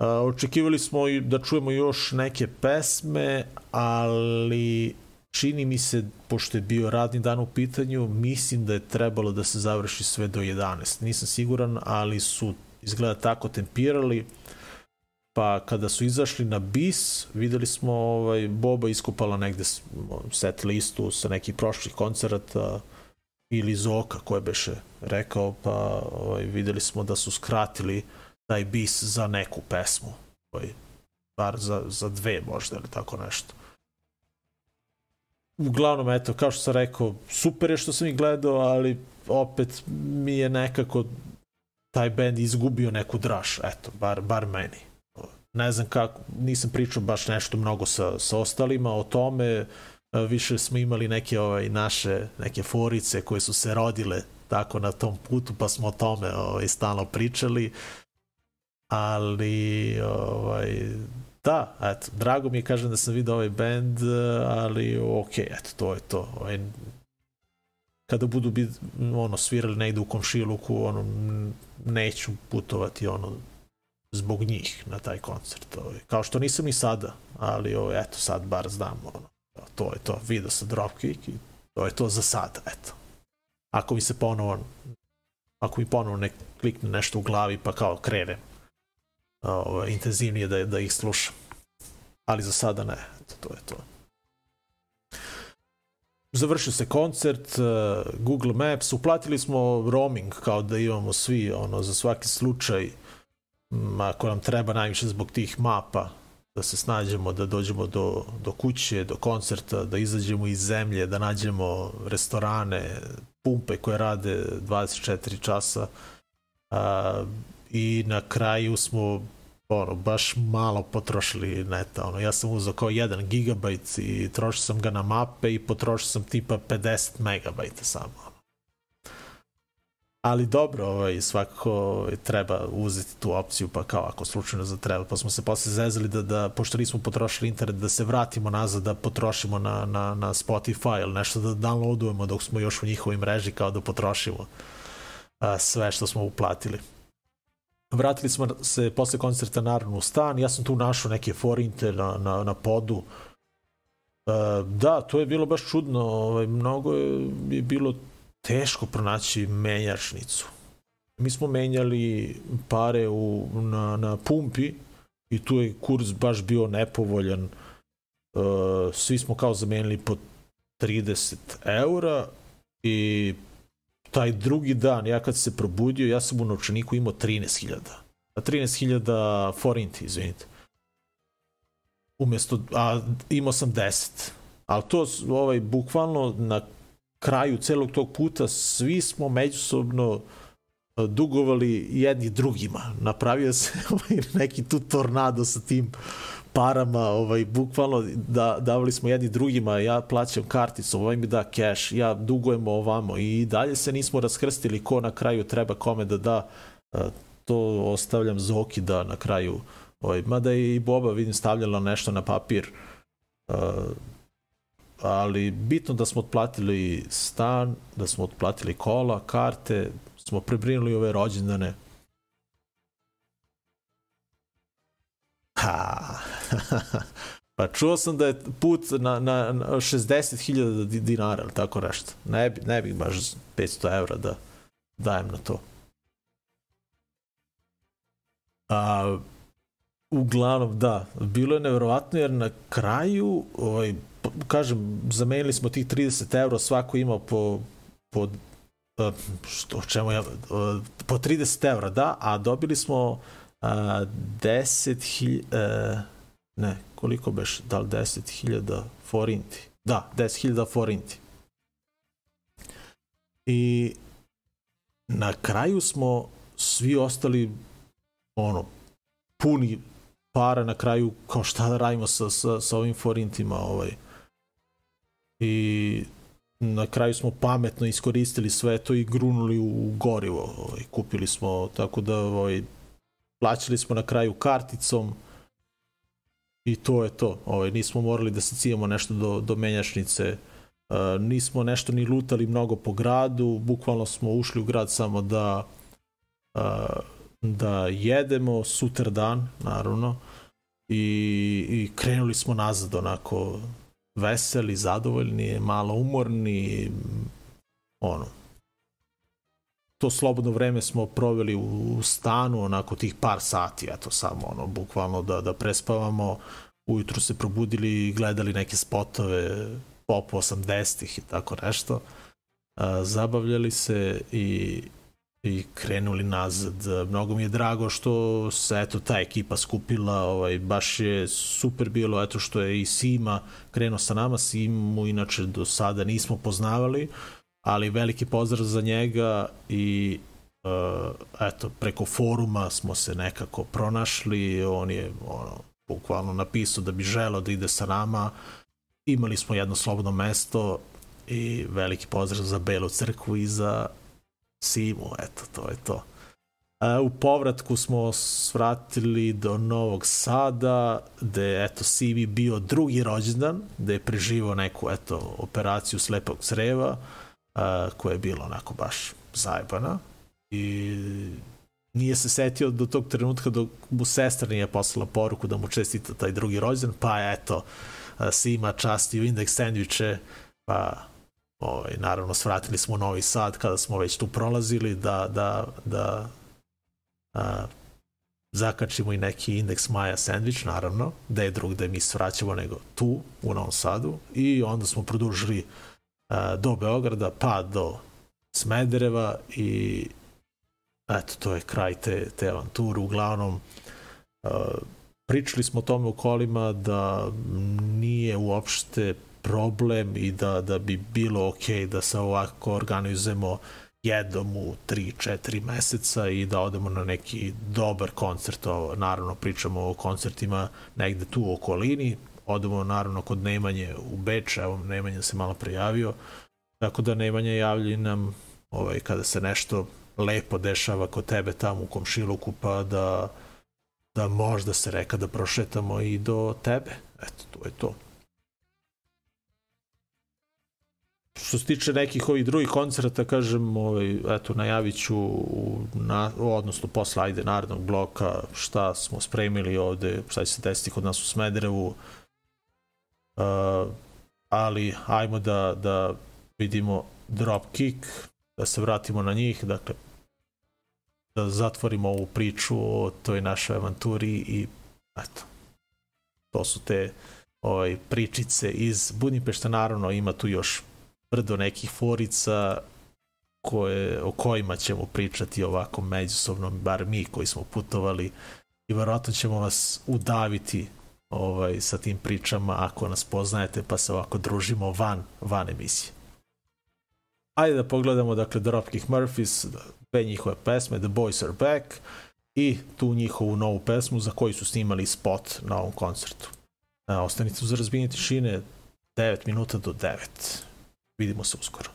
Očekivali smo i da čujemo još neke pesme, ali čini mi se, pošto je bio radni dan u pitanju, mislim da je trebalo da se završi sve do 11. Nisam siguran, ali su izgleda tako tempirali. Pa kada su izašli na bis, videli smo ovaj, Boba iskupala negde set listu sa nekih prošlih koncerata ili Zoka koje beše rekao, pa ovaj, videli smo da su skratili uh, taj bis za neku pesmu. Ovaj, bar za, za dve možda ili tako nešto. Uglavnom, eto, kao što sam rekao, super je što sam ih gledao, ali opet mi je nekako taj band izgubio neku draž, eto, bar, bar meni. Ne znam kako, nisam pričao baš nešto mnogo sa, sa ostalima o tome, više smo imali neke ovaj, naše neke forice koje su se rodile tako na tom putu, pa smo o tome ovaj, stalno pričali ali ovaj, da, eto, drago mi je kažem da sam vidio ovaj band, ali ok, eto, to je to. Ovaj, kada budu bit, ono, svirali negde u komšiluku, ono, neću putovati, ono, zbog njih na taj koncert. Ovaj. Kao što nisam ni sada, ali ovaj, eto, sad bar znam, ono, to je to, video sa Dropkick i to je to za sada, eto. Ako mi se ponovo, ako mi ponovo ne klikne nešto u glavi, pa kao krenem ovaj, intenzivnije da, da ih slušam. Ali za sada ne, eto, to je to. Završio se koncert, uh, Google Maps, uplatili smo roaming kao da imamo svi ono za svaki slučaj ako nam treba najviše zbog tih mapa da se snađemo, da dođemo do, do kuće, do koncerta, da izađemo iz zemlje, da nađemo restorane, pumpe koje rade 24 časa i na kraju smo ono, baš malo potrošili neta. Ono, ja sam uzao kao 1 gigabajt i trošio sam ga na mape i potrošio sam tipa 50 megabajta samo. Ali dobro, ovaj, svakako ovaj, treba uzeti tu opciju, pa kao ako slučajno za treba. Pa smo se posle zezali da, da pošto nismo potrošili internet, da se vratimo nazad, da potrošimo na, na, na Spotify ili nešto da downloadujemo dok smo još u njihovoj mreži, kao da potrošimo a, sve što smo uplatili. Vratili smo se posle koncerta naravno u stan, ja sam tu našao neke forinte na, na, na podu. Uh, da, to je bilo baš čudno, ovaj, mnogo je, je bilo teško pronaći menjačnicu. Mi smo menjali pare u, na, na pumpi i tu je kurs baš bio nepovoljan. Uh, svi smo kao zamenili po 30 eura i taj drugi dan, ja kad se probudio, ja sam u novčaniku imao 13.000. 13.000 forinti, izvinite. Umesto, a imao sam 10. Ali to, ovaj, bukvalno na kraju celog tog puta svi smo međusobno dugovali jedni drugima. Napravio se ovaj, neki tu tornado sa tim parama, ovaj, bukvalno da, davali smo jedni drugima, ja plaćam karticom, ovaj mi da cash, ja dugujemo ovamo i dalje se nismo raskrstili ko na kraju treba kome da da, to ostavljam Zoki da na kraju, ovaj, mada je i Boba vidim stavljala nešto na papir, ali bitno da smo otplatili stan, da smo otplatili kola, karte, smo prebrinuli ove rođendane. Ha. pa čuo sam da je put na, na, na 60.000 dinara, ili tako nešto. Ne bi, ne bih baš 500 evra da dajem na to. A, uglavnom, da, bilo je nevjerovatno jer na kraju ovaj, kažem, zamenili smo tih 30 euro, svako ima po, po što, čemu ja, e, po 30 eura, da, a dobili smo a, 10 hilj, e, ne, koliko beš, da li 10 hiljada forinti? Da, 10 hiljada forinti. I na kraju smo svi ostali ono, puni para na kraju, kao šta da radimo sa, sa, sa ovim forintima, ovaj, i na kraju smo pametno iskoristili sve to i grunuli u gorivo. Ovaj, kupili smo, tako da ovaj, plaćali smo na kraju karticom i to je to. Ovaj, nismo morali da se cijemo nešto do, do menjačnice. Uh, nismo nešto ni lutali mnogo po gradu, bukvalno smo ušli u grad samo da uh, da jedemo sutra dan, naravno, i, i krenuli smo nazad onako veseli, zadovoljni, malo umorni, ono. To slobodno vreme smo proveli u stanu, onako tih par sati, eto samo ono, bukvalno da, da prespavamo, ujutru se probudili i gledali neke spotove pop 80-ih i tako nešto. zabavljali se i i krenuli nazad. Mnogo mi je drago što se eto ta ekipa skupila, ovaj baš je super bilo eto što je i Sima krenuo sa nama, Simu inače do sada nismo poznavali, ali veliki pozdrav za njega i uh, eto preko foruma smo se nekako pronašli, on je ono bukvalno napisao da bi želeo da ide sa nama. Imali smo jedno slobodno mesto i veliki pozdrav za Belu crkvu i za Simu, eto, to je to. U povratku smo svratili do Novog Sada, gde je, eto, Simi bio drugi rođendan, gde je preživao neku, eto, operaciju slepog creva koja je bila onako baš zajebana i nije se setio do tog trenutka dok mu sestra nije poslala poruku da mu čestita taj drugi rođendan, pa eto, Sima časti u indeks sandviče, pa ovaj, naravno svratili smo u Novi Sad kada smo već tu prolazili da, da, da a, zakačimo i neki indeks Maja sandvič, naravno, da je drug da mi svraćamo nego tu u Novom Sadu i onda smo produžili a, do Beograda pa do Smedereva i eto, to je kraj te, te avanture. Uglavnom, uh, pričali smo o tome u kolima da nije uopšte problem i da, da bi bilo ok da se ovako organizujemo jednom u 3-4 meseca i da odemo na neki dobar koncert. Ovo, naravno, pričamo o koncertima negde tu u okolini. Odemo naravno kod Nemanje u Beč, evo Nemanja se malo prejavio. Tako da Nemanja javlja nam ovaj, kada se nešto lepo dešava kod tebe tamo u komšiluku, pa da, da možda se reka da prošetamo i do tebe. Eto, to je to. Što se tiče nekih ovih drugih koncerta, kažem, ovaj, eto, najavit ću, na, odnosno posle, ajde, narednog bloka, šta smo spremili ovde, šta će se desiti kod nas u Smederevu, uh, ali ajmo da, da vidimo Dropkick, da se vratimo na njih, dakle, da zatvorimo ovu priču o toj našoj avanturi i eto, to su te ovaj, pričice iz Budimpešta, naravno ima tu još brdo nekih forica koje, o kojima ćemo pričati ovako međusobno, bar mi koji smo putovali i verovatno ćemo vas udaviti ovaj, sa tim pričama ako nas poznajete pa se ovako družimo van, van emisije. Ajde da pogledamo, dakle, Dropkick Murphys, dve njihove pesme, The Boys Are Back i tu njihovu novu pesmu za koju su snimali spot na ovom koncertu. E, ostanite uz razbijenje tišine 9 minuta do 9. Vidimo se uskoro.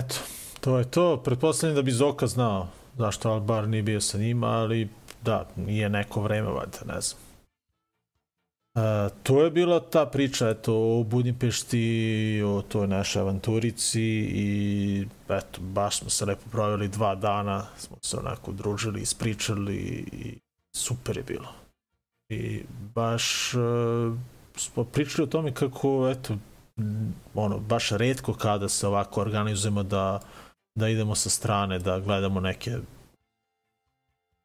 Eto, to je to. Pretpostavljam da bi Zoka znao zašto Albar nije bio sa njima, ali da, nije neko vreme, valjda, ne znam. E, to je bila ta priča, eto, o Budimpešti, o toj našoj avanturici i eto, baš smo se lepo proveli dva dana, smo se onako družili, ispričali i super je bilo. I baš e, smo pričali o tome kako, eto, ono, baš redko kada se ovako organizujemo da, da idemo sa strane, da gledamo neke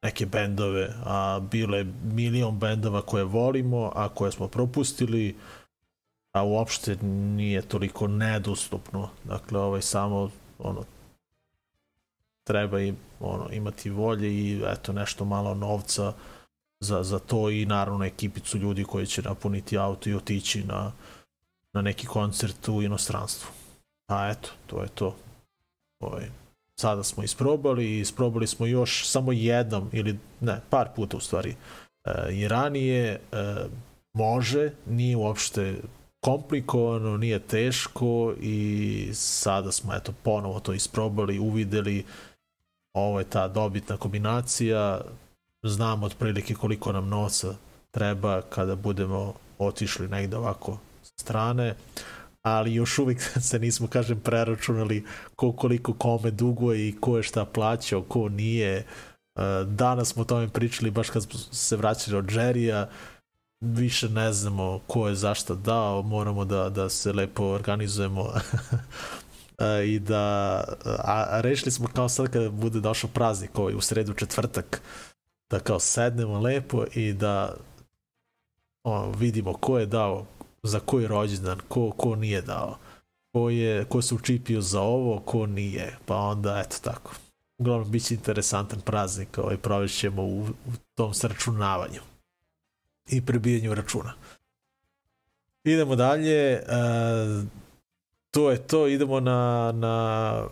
neke bendove, a bile milion bendova koje volimo, a koje smo propustili, a uopšte nije toliko nedostupno. Dakle, ovaj samo ono treba i ono imati volje i eto nešto malo novca za, za to i naravno ekipicu ljudi koji će napuniti auto i otići na, na neki koncert u inostranstvu. A eto, to je to. Ovaj, sada smo isprobali i isprobali smo još samo jednom ili ne, par puta u stvari e, i ranije e, može, nije uopšte komplikovano, nije teško i sada smo eto ponovo to isprobali, uvideli ovo je ta dobitna kombinacija znamo otprilike koliko nam novca treba kada budemo otišli negde ovako strane ali još uvijek se nismo, kažem, preračunali ko koliko kome duguje i ko je šta plaćao, ko nije. E, danas smo o tome pričali baš kad smo se vraćali od Jerrya, više ne znamo ko je zašto dao, moramo da, da se lepo organizujemo e, i da a, a rešili smo kao sad kada bude došao praznik ovaj u sredu četvrtak da kao sednemo lepo i da o, vidimo ko je dao za koji rođendan, ko, ko nije dao, ko, je, ko se učipio za ovo, ko nije, pa onda eto tako. Uglavnom, bit će interesantan praznik, ovaj provešćemo u, u tom sračunavanju i prebijanju računa. Idemo dalje, e, to je to, idemo na, na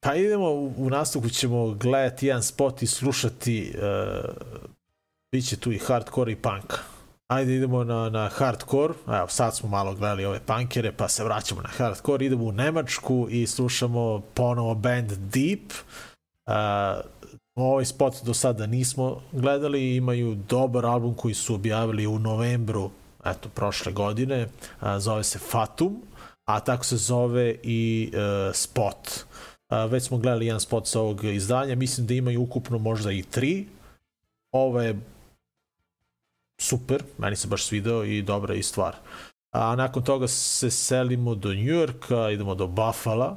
pa idemo u, u nastavku ćemo gledati jedan spot i slušati e, bit će tu i hardcore i punk ajde idemo na, na hardcore, evo sad smo malo gledali ove punkere, pa se vraćamo na hardcore, idemo u Nemačku i slušamo ponovo band Deep, uh, ovaj spot do sada nismo gledali, imaju dobar album koji su objavili u novembru eto, prošle godine, a, zove se Fatum, a tako se zove i uh, spot. A, već smo gledali jedan spot sa ovog izdanja, mislim da imaju ukupno možda i tri. Ovo je super, meni se baš svideo i dobra i stvar. A nakon toga se selimo do New Yorka, idemo do Buffalo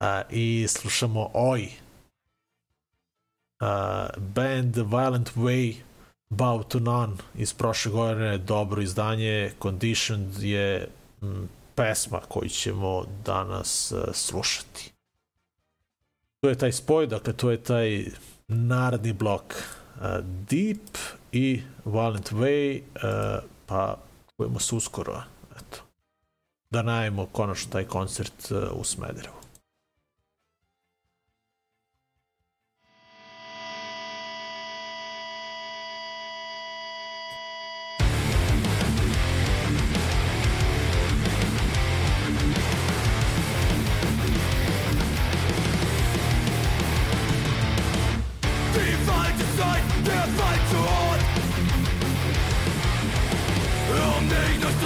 a, i slušamo Oi. A, band Violent Way Bow to None iz prošle godine, dobro izdanje, Conditioned je m, pesma koju ćemo danas a, slušati. To je taj spoj, dakle to je taj narodni blok Deep i Violent Way, pa čujemo se uskoro. Eto. Da najemo konačno taj koncert u Smederevu.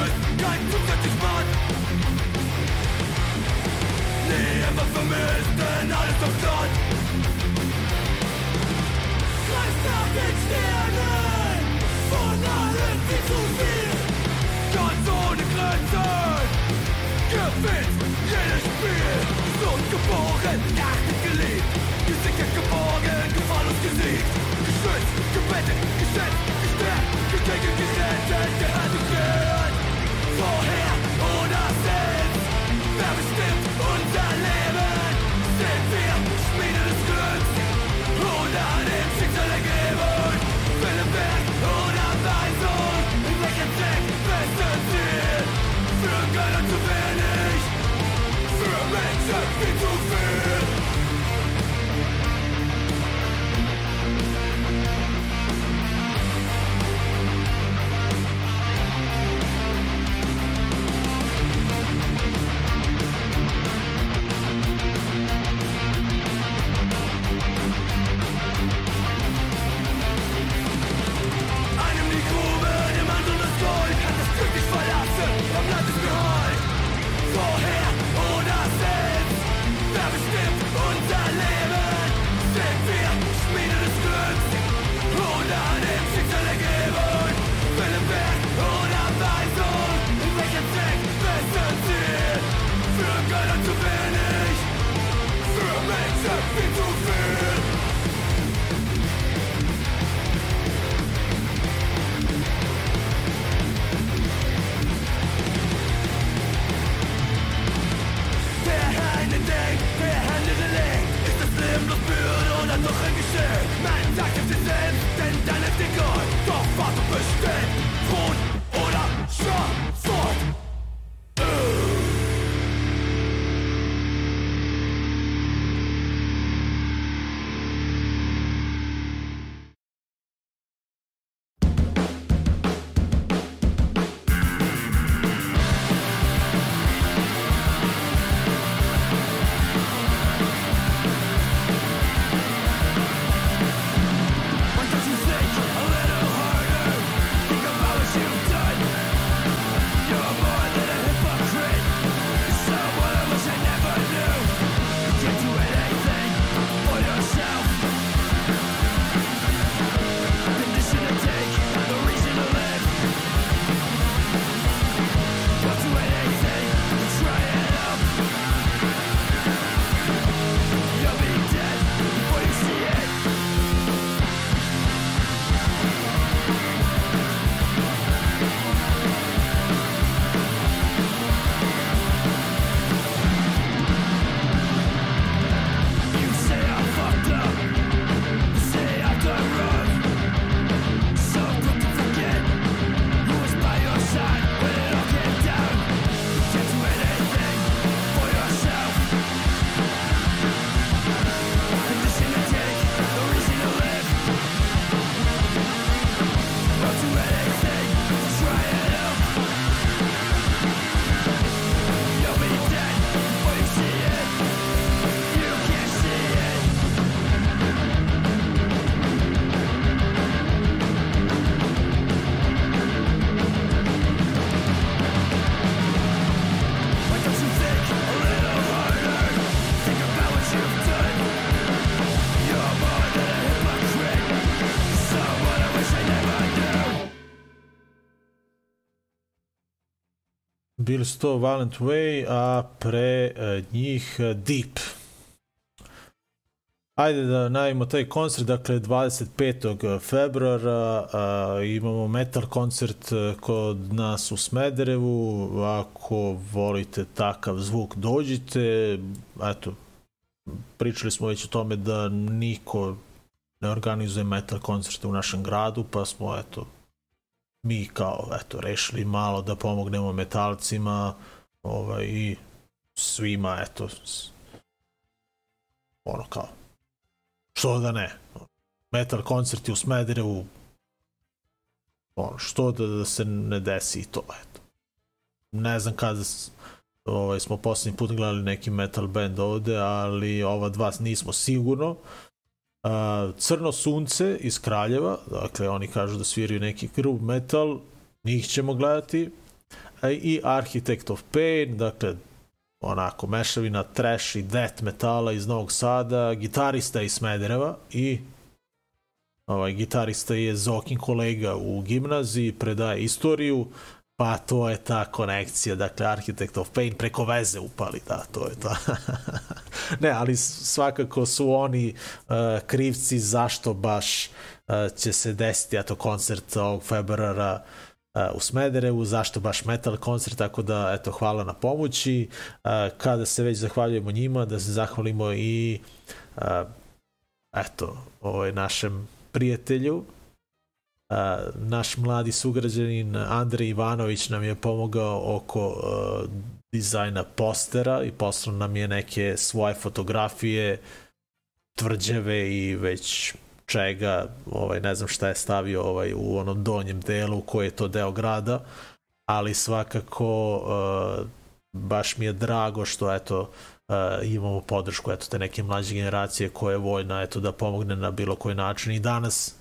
Spirit kein zusätzlich Mann Nie etwas vermisst, denn alles doch dran Kreis nach den Sternen Von allen viel zu viel. Ganz ohne Grenzen Gewinnt jedes Spiel. Gesund geboren, nachtig geliebt Gesichert geborgen, Gefahr und gesiegt. Geschützt, gebettet Bili su to Violent Way, a pre e, njih e, Deep. Ajde da najavimo taj koncert, dakle 25. februara a, imamo metal koncert e, kod nas u Smederevu, ako volite takav zvuk dođite, eto, pričali smo već o tome da niko ne organizuje metal koncerte u našem gradu, pa smo eto mi kao eto rešili malo da pomognemo metalcima ovaj i svima eto ono kao što da ne. Metal koncerti u Smederevu ono što da, da se ne desi i to eto. Ne znam kada ovaj, smo poslednji put gledali neki metal band ovde ali ova dva nismo sigurno Uh, Crno sunce iz Kraljeva, dakle oni kažu da sviraju neki groove metal, njih ćemo gledati, A i Architect of Pain, dakle onako mešavina trash i death metala iz Novog Sada, gitarista iz Smedereva i ovaj gitarista je Zokin kolega u gimnaziji, predaje istoriju, pa to je ta konekcija, dakle Architect of Pain preko veze upali, da, to je ta. ne, ali svakako su oni uh, krivci zašto baš uh, će se desiti eto koncert ovog februara uh, u Smederevu, zašto baš metal koncert, tako da eto hvala na pomoći. Uh, kada se već zahvaljujemo njima, da se zahvalimo i uh, eto, ovaj našem prijatelju naš mladi sugrađanin Andrej Ivanović nam je pomogao oko a, dizajna postera i poslao nam je neke svoje fotografije tvrđave i već čega, ovaj, ne znam šta je stavio ovaj, u onom donjem delu koji je to deo grada, ali svakako uh, baš mi je drago što eto uh, imamo podršku eto te neke mlađe generacije koje je voljna eto da pomogne na bilo koji način. I danas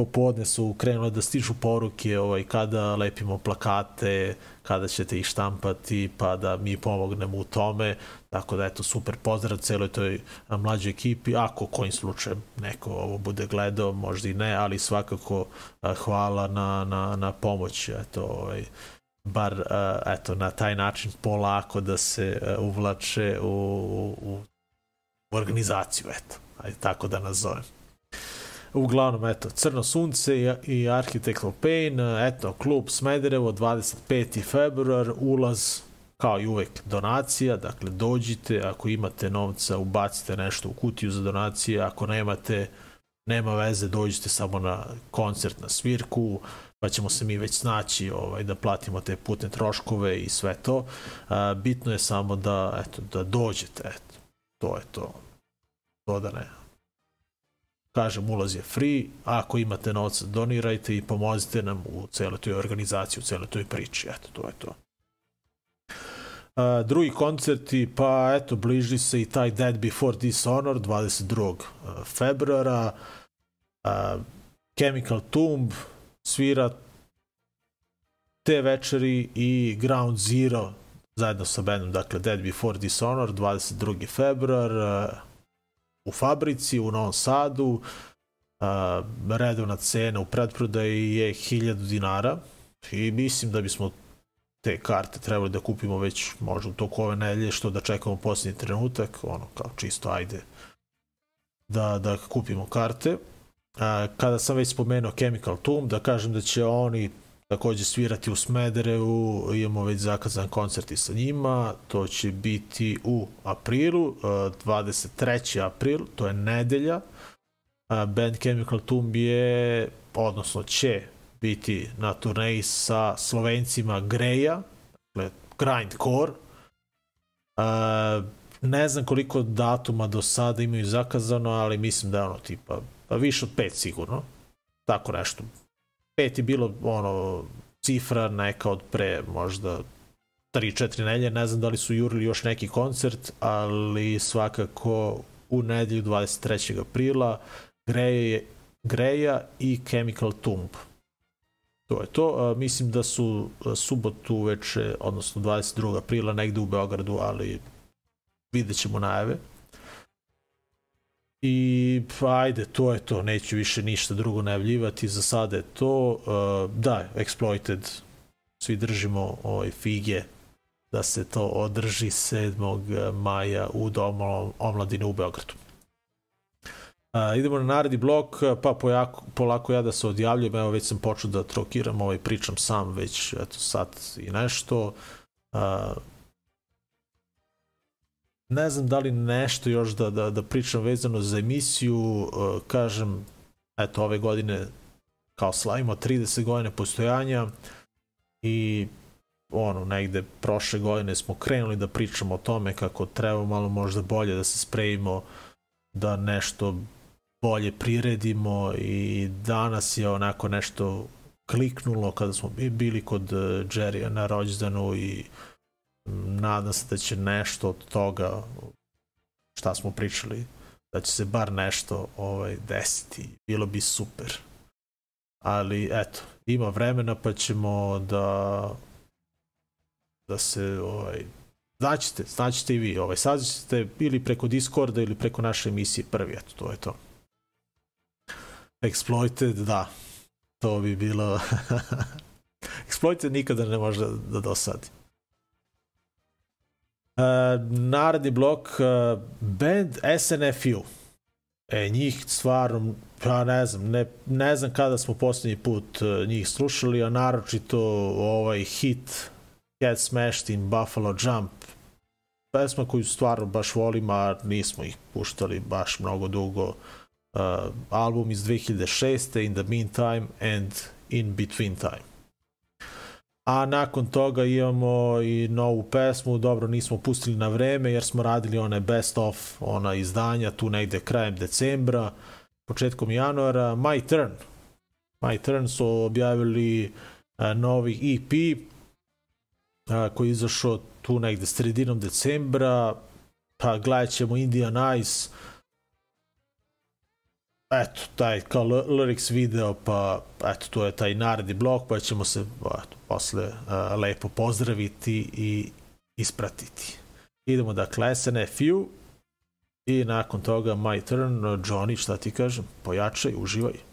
popodne su krenule da stižu poruke ovaj, kada lepimo plakate, kada ćete ih štampati, pa da mi pomognemo u tome. Tako da, eto, super pozdrav celoj toj mlađoj ekipi. Ako kojim slučajem neko ovo bude gledao, možda i ne, ali svakako hvala na, na, na pomoć. Eto, ovaj, bar eto, na taj način polako da se a, uvlače u, u, u organizaciju, eto. Ajde, tako da nazovem. Uglavnom, eto, Crno sunce i, i Architectural Pain, eto, klub Smederevo, 25. februar, ulaz kao i uvek donacija, dakle dođite, ako imate novca, ubacite nešto u kutiju za donacije, ako nemate, nema veze, dođite samo na koncert, na svirku, pa ćemo se mi već snaći ovaj, da platimo te putne troškove i sve to. A, bitno je samo da, eto, da dođete, eto, to je to. To da ne, kažem, ulaz je free, ako imate novac, donirajte i pomozite nam u celoj toj organizaciji, u celoj toj priči, eto, to je to. Uh, drugi koncerti, pa eto, bliži se i taj Dead Before Dishonor 22. februara, uh, Chemical Tomb svira te večeri i Ground Zero zajedno sa bandom, dakle Dead Before Dishonor 22. februar, uh, u fabrici u Novom Sadu, uh, redovna cena u predprodaji je 1000 dinara i mislim da bismo te karte trebali da kupimo već možda u toku ove nedelje, što da čekamo posljednji trenutak, ono kao čisto ajde da, da kupimo karte. A, kada sam već spomenuo Chemical Tomb, da kažem da će oni takođe svirati u Smederevu, imamo već zakazan koncert i sa njima, to će biti u aprilu, 23. april, to je nedelja, band Chemical Tomb je, odnosno će biti na turneji sa Slovencima Greja, dakle Grindcore, ne znam koliko datuma do sada imaju zakazano, ali mislim da je ono tipa, pa više od pet sigurno, tako nešto, pet je bilo ono cifra neka od pre možda 3-4 nelje, ne znam da li su jurili još neki koncert, ali svakako u nedelju 23. aprila Greje, Greja i Chemical Tomb. To je to. mislim da su subotu veče, odnosno 22. aprila negde u Beogradu, ali vidjet ćemo najave. I pa ajde, to je to, neću više ništa drugo najavljivati, za sada je to. Uh, da, Exploited, svi držimo ovaj, fige da se to održi 7. maja u Domu omladine u Beogradu. Uh, idemo na naredni blok, pa pojako, polako ja da se odjavljujem, evo već sam počeo da trokiram, ovaj, pričam sam već eto, sat i nešto. Uh, ne znam da li nešto još da, da, da pričam vezano za emisiju, uh, kažem, eto, ove godine kao slavimo 30 godine postojanja i ono, negde prošle godine smo krenuli da pričamo o tome kako treba malo možda bolje da se sprejimo, da nešto bolje priredimo i danas je onako nešto kliknulo kada smo bili kod Jerrya na rođendanu i uh, nadam se da će nešto od toga šta smo pričali da će se bar nešto ovaj desiti. Bilo bi super. Ali eto ima vremena pa ćemo da da se ovaj znaćete, znaćete i vi. Ovaj saznaćete ili preko Discorda ili preko naše emisije prvi eto to je to. Exploited da. To bi bilo Exploited nikada ne može da, dosadi E, naredni blok, e, band SNFU. E, njih stvarno, ja ne znam, ne, ne znam kada smo posljednji put e, njih slušali, a naročito ovaj hit Get Smashed in Buffalo Jump, pesma koju stvarno baš volim, a nismo ih puštali baš mnogo dugo. Uh, album iz 2006. In the Meantime and In Between Time a nakon toga imamo i novu pesmu, dobro nismo pustili na vreme jer smo radili one best of ona izdanja tu negde krajem decembra, početkom januara, My Turn. My Turn su objavili a, novi EP a, e, koji je izašao tu negde sredinom decembra, pa gledat ćemo Indian Ice, eto, taj kao lyrics video, pa eto, to je taj naredni blok, pa ćemo se eto, posle uh, lepo pozdraviti i ispratiti. Idemo dakle SNFU i nakon toga My Turn, Johnny, šta ti kažem, pojačaj, uživaj.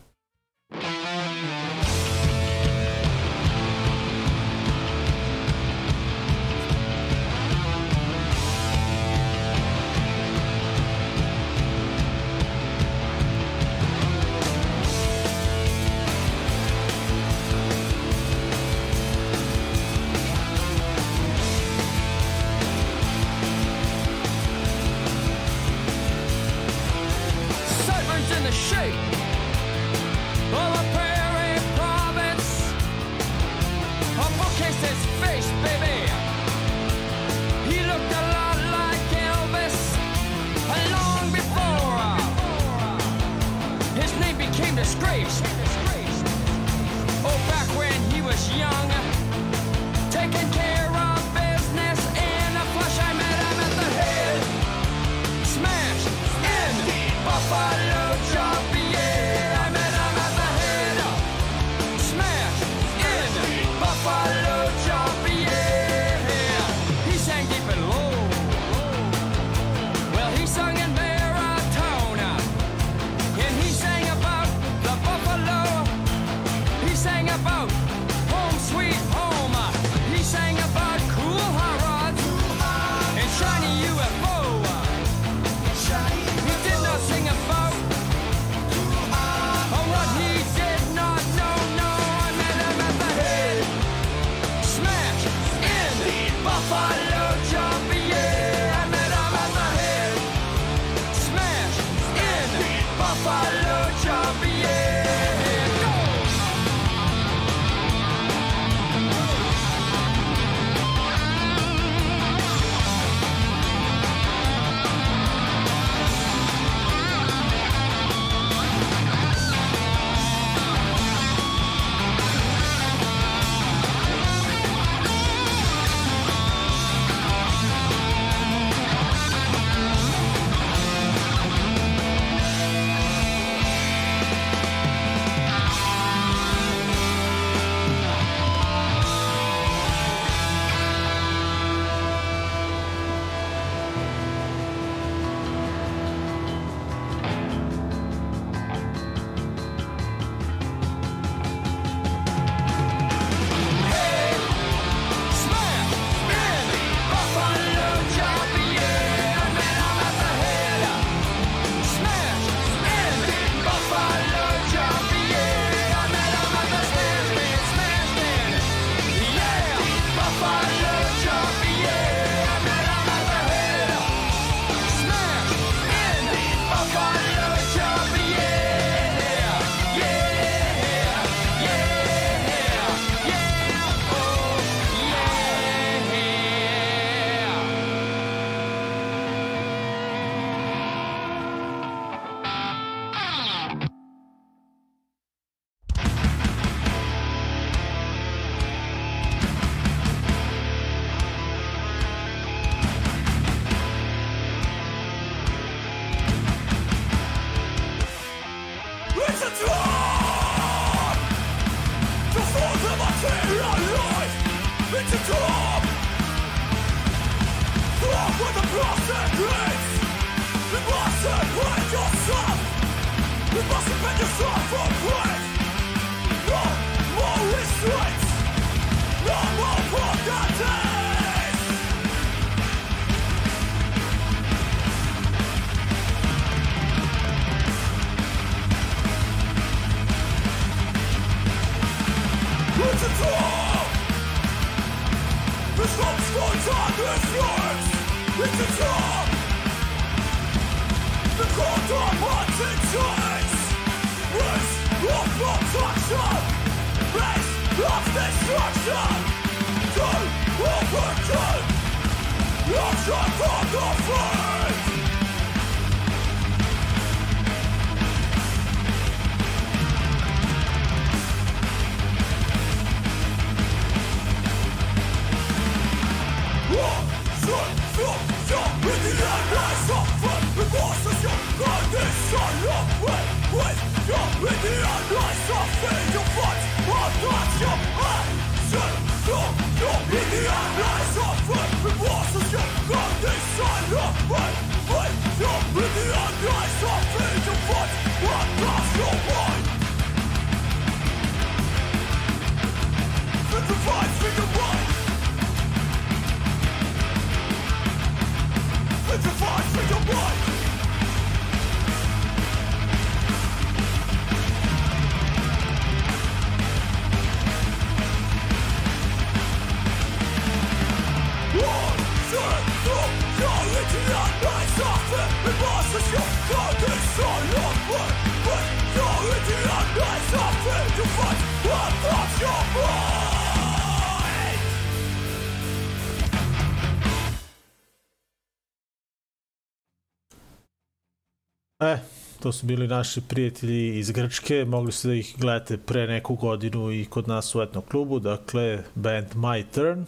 E, to su bili naši prijatelji iz Grčke, mogli ste da ih gledate pre neku godinu i kod nas u etnom klubu, dakle band My Turn,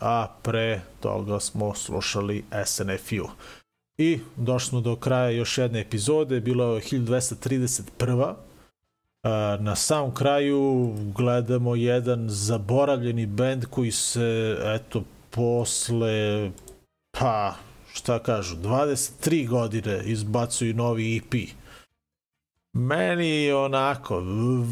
a pre toga smo slušali SNFU. I došli smo do kraja još jedne epizode, bilo je 1231. Na samom kraju gledamo jedan zaboravljeni band koji se, eto, posle, pa, šta kažu, 23 godine izbacuju novi EP. Meni onako,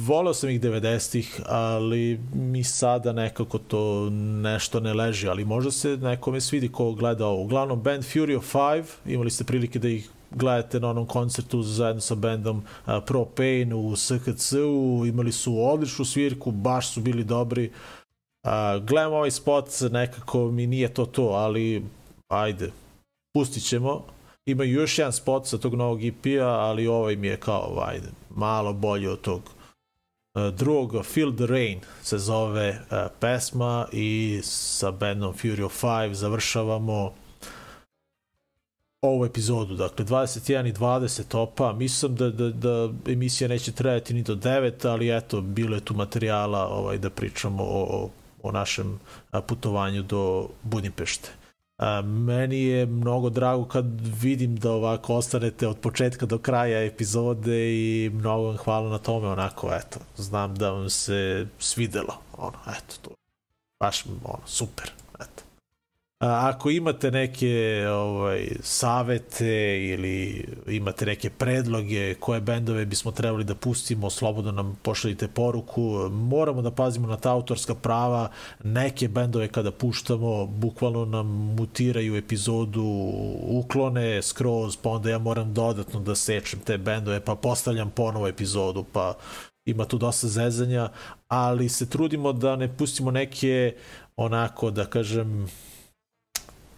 volao sam ih 90-ih, ali mi sada nekako to nešto ne leži, ali možda se nekome svidi ko gleda ovo. Uglavnom, band Fury of Five, imali ste prilike da ih gledate na onom koncertu zajedno sa bandom Pro Pain u SKC-u, imali su odličnu svirku, baš su bili dobri. Uh, gledam ovaj spot, nekako mi nije to to, ali ajde, pustit ćemo. Ima još jedan spot sa tog novog EP-a, ali ovaj mi je kao, ajde, malo bolji od tog uh, drugog. Feel the Rain se zove uh, pesma i sa bandom Fury of Five završavamo ovu epizodu, dakle 21 i 20 opa, mislim da, da, da emisija neće trajati ni do 9, ali eto, bilo je tu materijala ovaj, da pričamo o, o našem putovanju do Budimpešte. A, meni je mnogo drago kad vidim da ovako ostanete od početka do kraja epizode i mnogo vam hvala na tome, onako, eto, znam da vam se svidelo, ono, eto, to baš, ono, super. A, ako imate neke ovaj, savete ili imate neke predloge koje bendove bismo trebali da pustimo, slobodno nam pošaljite poruku. Moramo da pazimo na ta autorska prava. Neke bendove kada puštamo, bukvalno nam mutiraju epizodu, uklone skroz, pa onda ja moram dodatno da sečem te bendove, pa postavljam ponovo epizodu, pa ima tu dosta zezanja, ali se trudimo da ne pustimo neke onako, da kažem,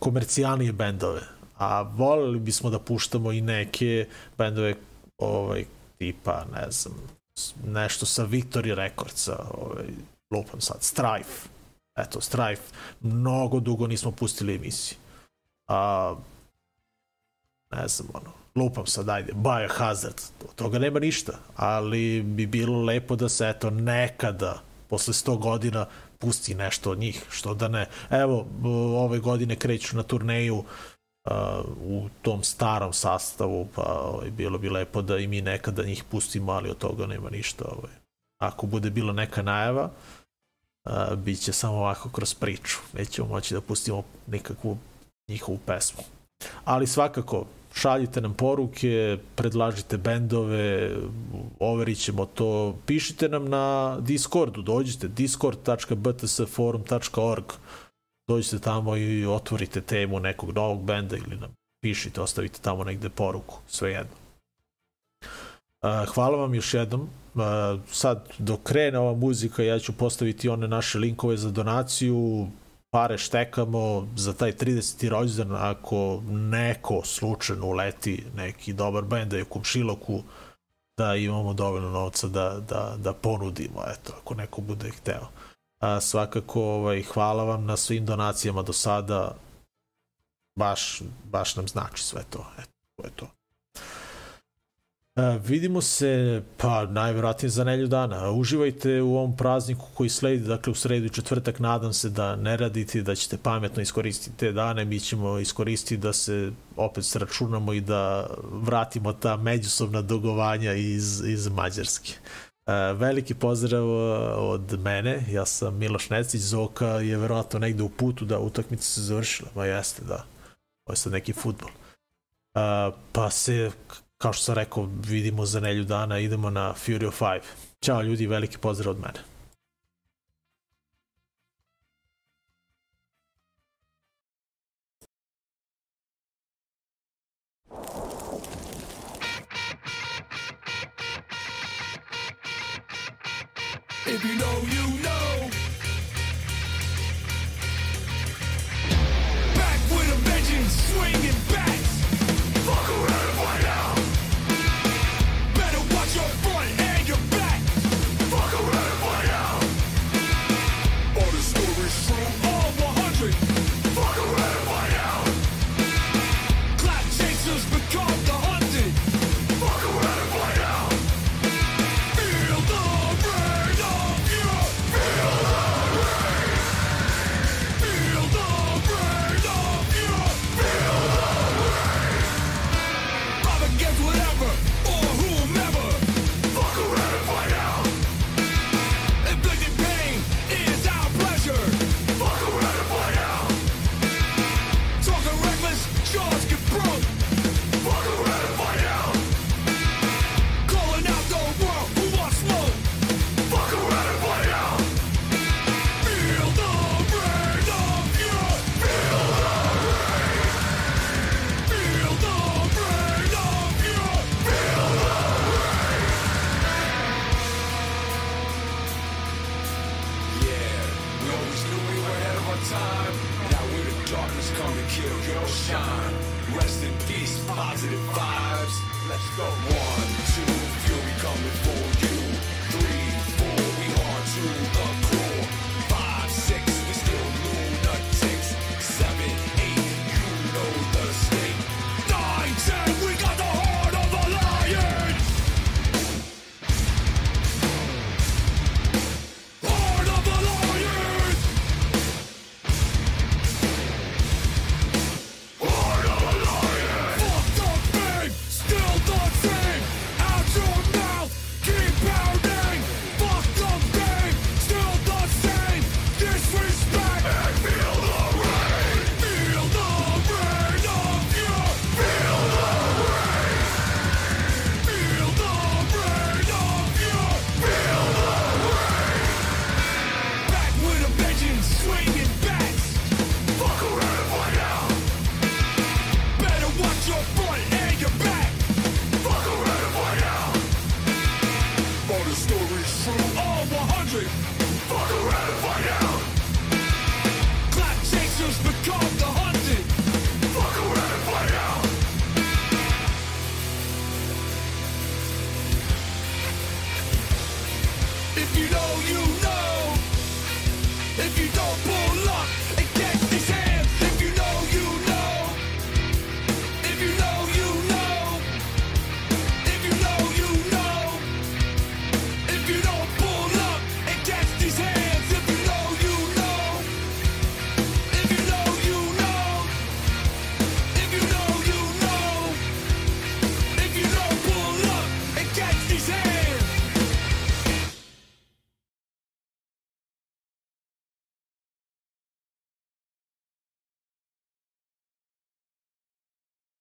komercijalnije bendove, a voleli bismo da puštamo i neke bendove ovaj, tipa, ne znam, nešto sa Victory Recordsa, ovaj, lupam sad, Strife. Eto, Strife. Mnogo dugo nismo pustili emisiju. A, ne znam, ono, lupam sad, ajde, Biohazard, od toga nema ništa, ali bi bilo lepo da se, eto, nekada, posle 100 godina, pusti nešto od njih, što da ne. Evo, ove godine kreću na turneju uh, u tom starom sastavu, pa ovaj, bilo bi lepo da i mi nekada njih pustimo, ali od toga nema ništa. Ovaj. Ako bude bila neka najava, uh, bit će samo ovako kroz priču. Nećemo moći da pustimo nikakvu njihovu pesmu. Ali svakako, šaljite nam poruke, predlažite bendove, overit ćemo to, pišite nam na Discordu, dođite, discord.btsforum.org, dođite tamo i otvorite temu nekog novog benda ili nam pišite, ostavite tamo negde poruku, svejedno. Hvala vam još jednom. Sad, dok krene ova muzika, ja ću postaviti one naše linkove za donaciju, pare štekamo za taj 30. rođendan ako neko slučajno uleti neki dobar bend da je u komšiloku da imamo dovoljno novca da, da, da ponudimo, eto, ako neko bude hteo. A, svakako, ovaj, hvala vam na svim donacijama do sada, baš, baš nam znači sve to, eto, to je to. Vidimo se, pa najverovatnije za nelju dana. Uživajte u ovom prazniku koji sledi, dakle u sredu i četvrtak, nadam se da ne radite, da ćete pametno iskoristiti te dane, mi ćemo iskoristiti da se opet sračunamo i da vratimo ta međusobna dogovanja iz, iz Mađarske. Veliki pozdrav od mene, ja sam Miloš Necić, Zoka je verovatno negde u putu da utakmica se završila, ma jeste da, ovo je sad neki futbol. Pa se kao što sam rekao, vidimo za nelju dana, idemo na Fury of 5. Ćao ljudi, veliki pozdrav od mene. If you know, you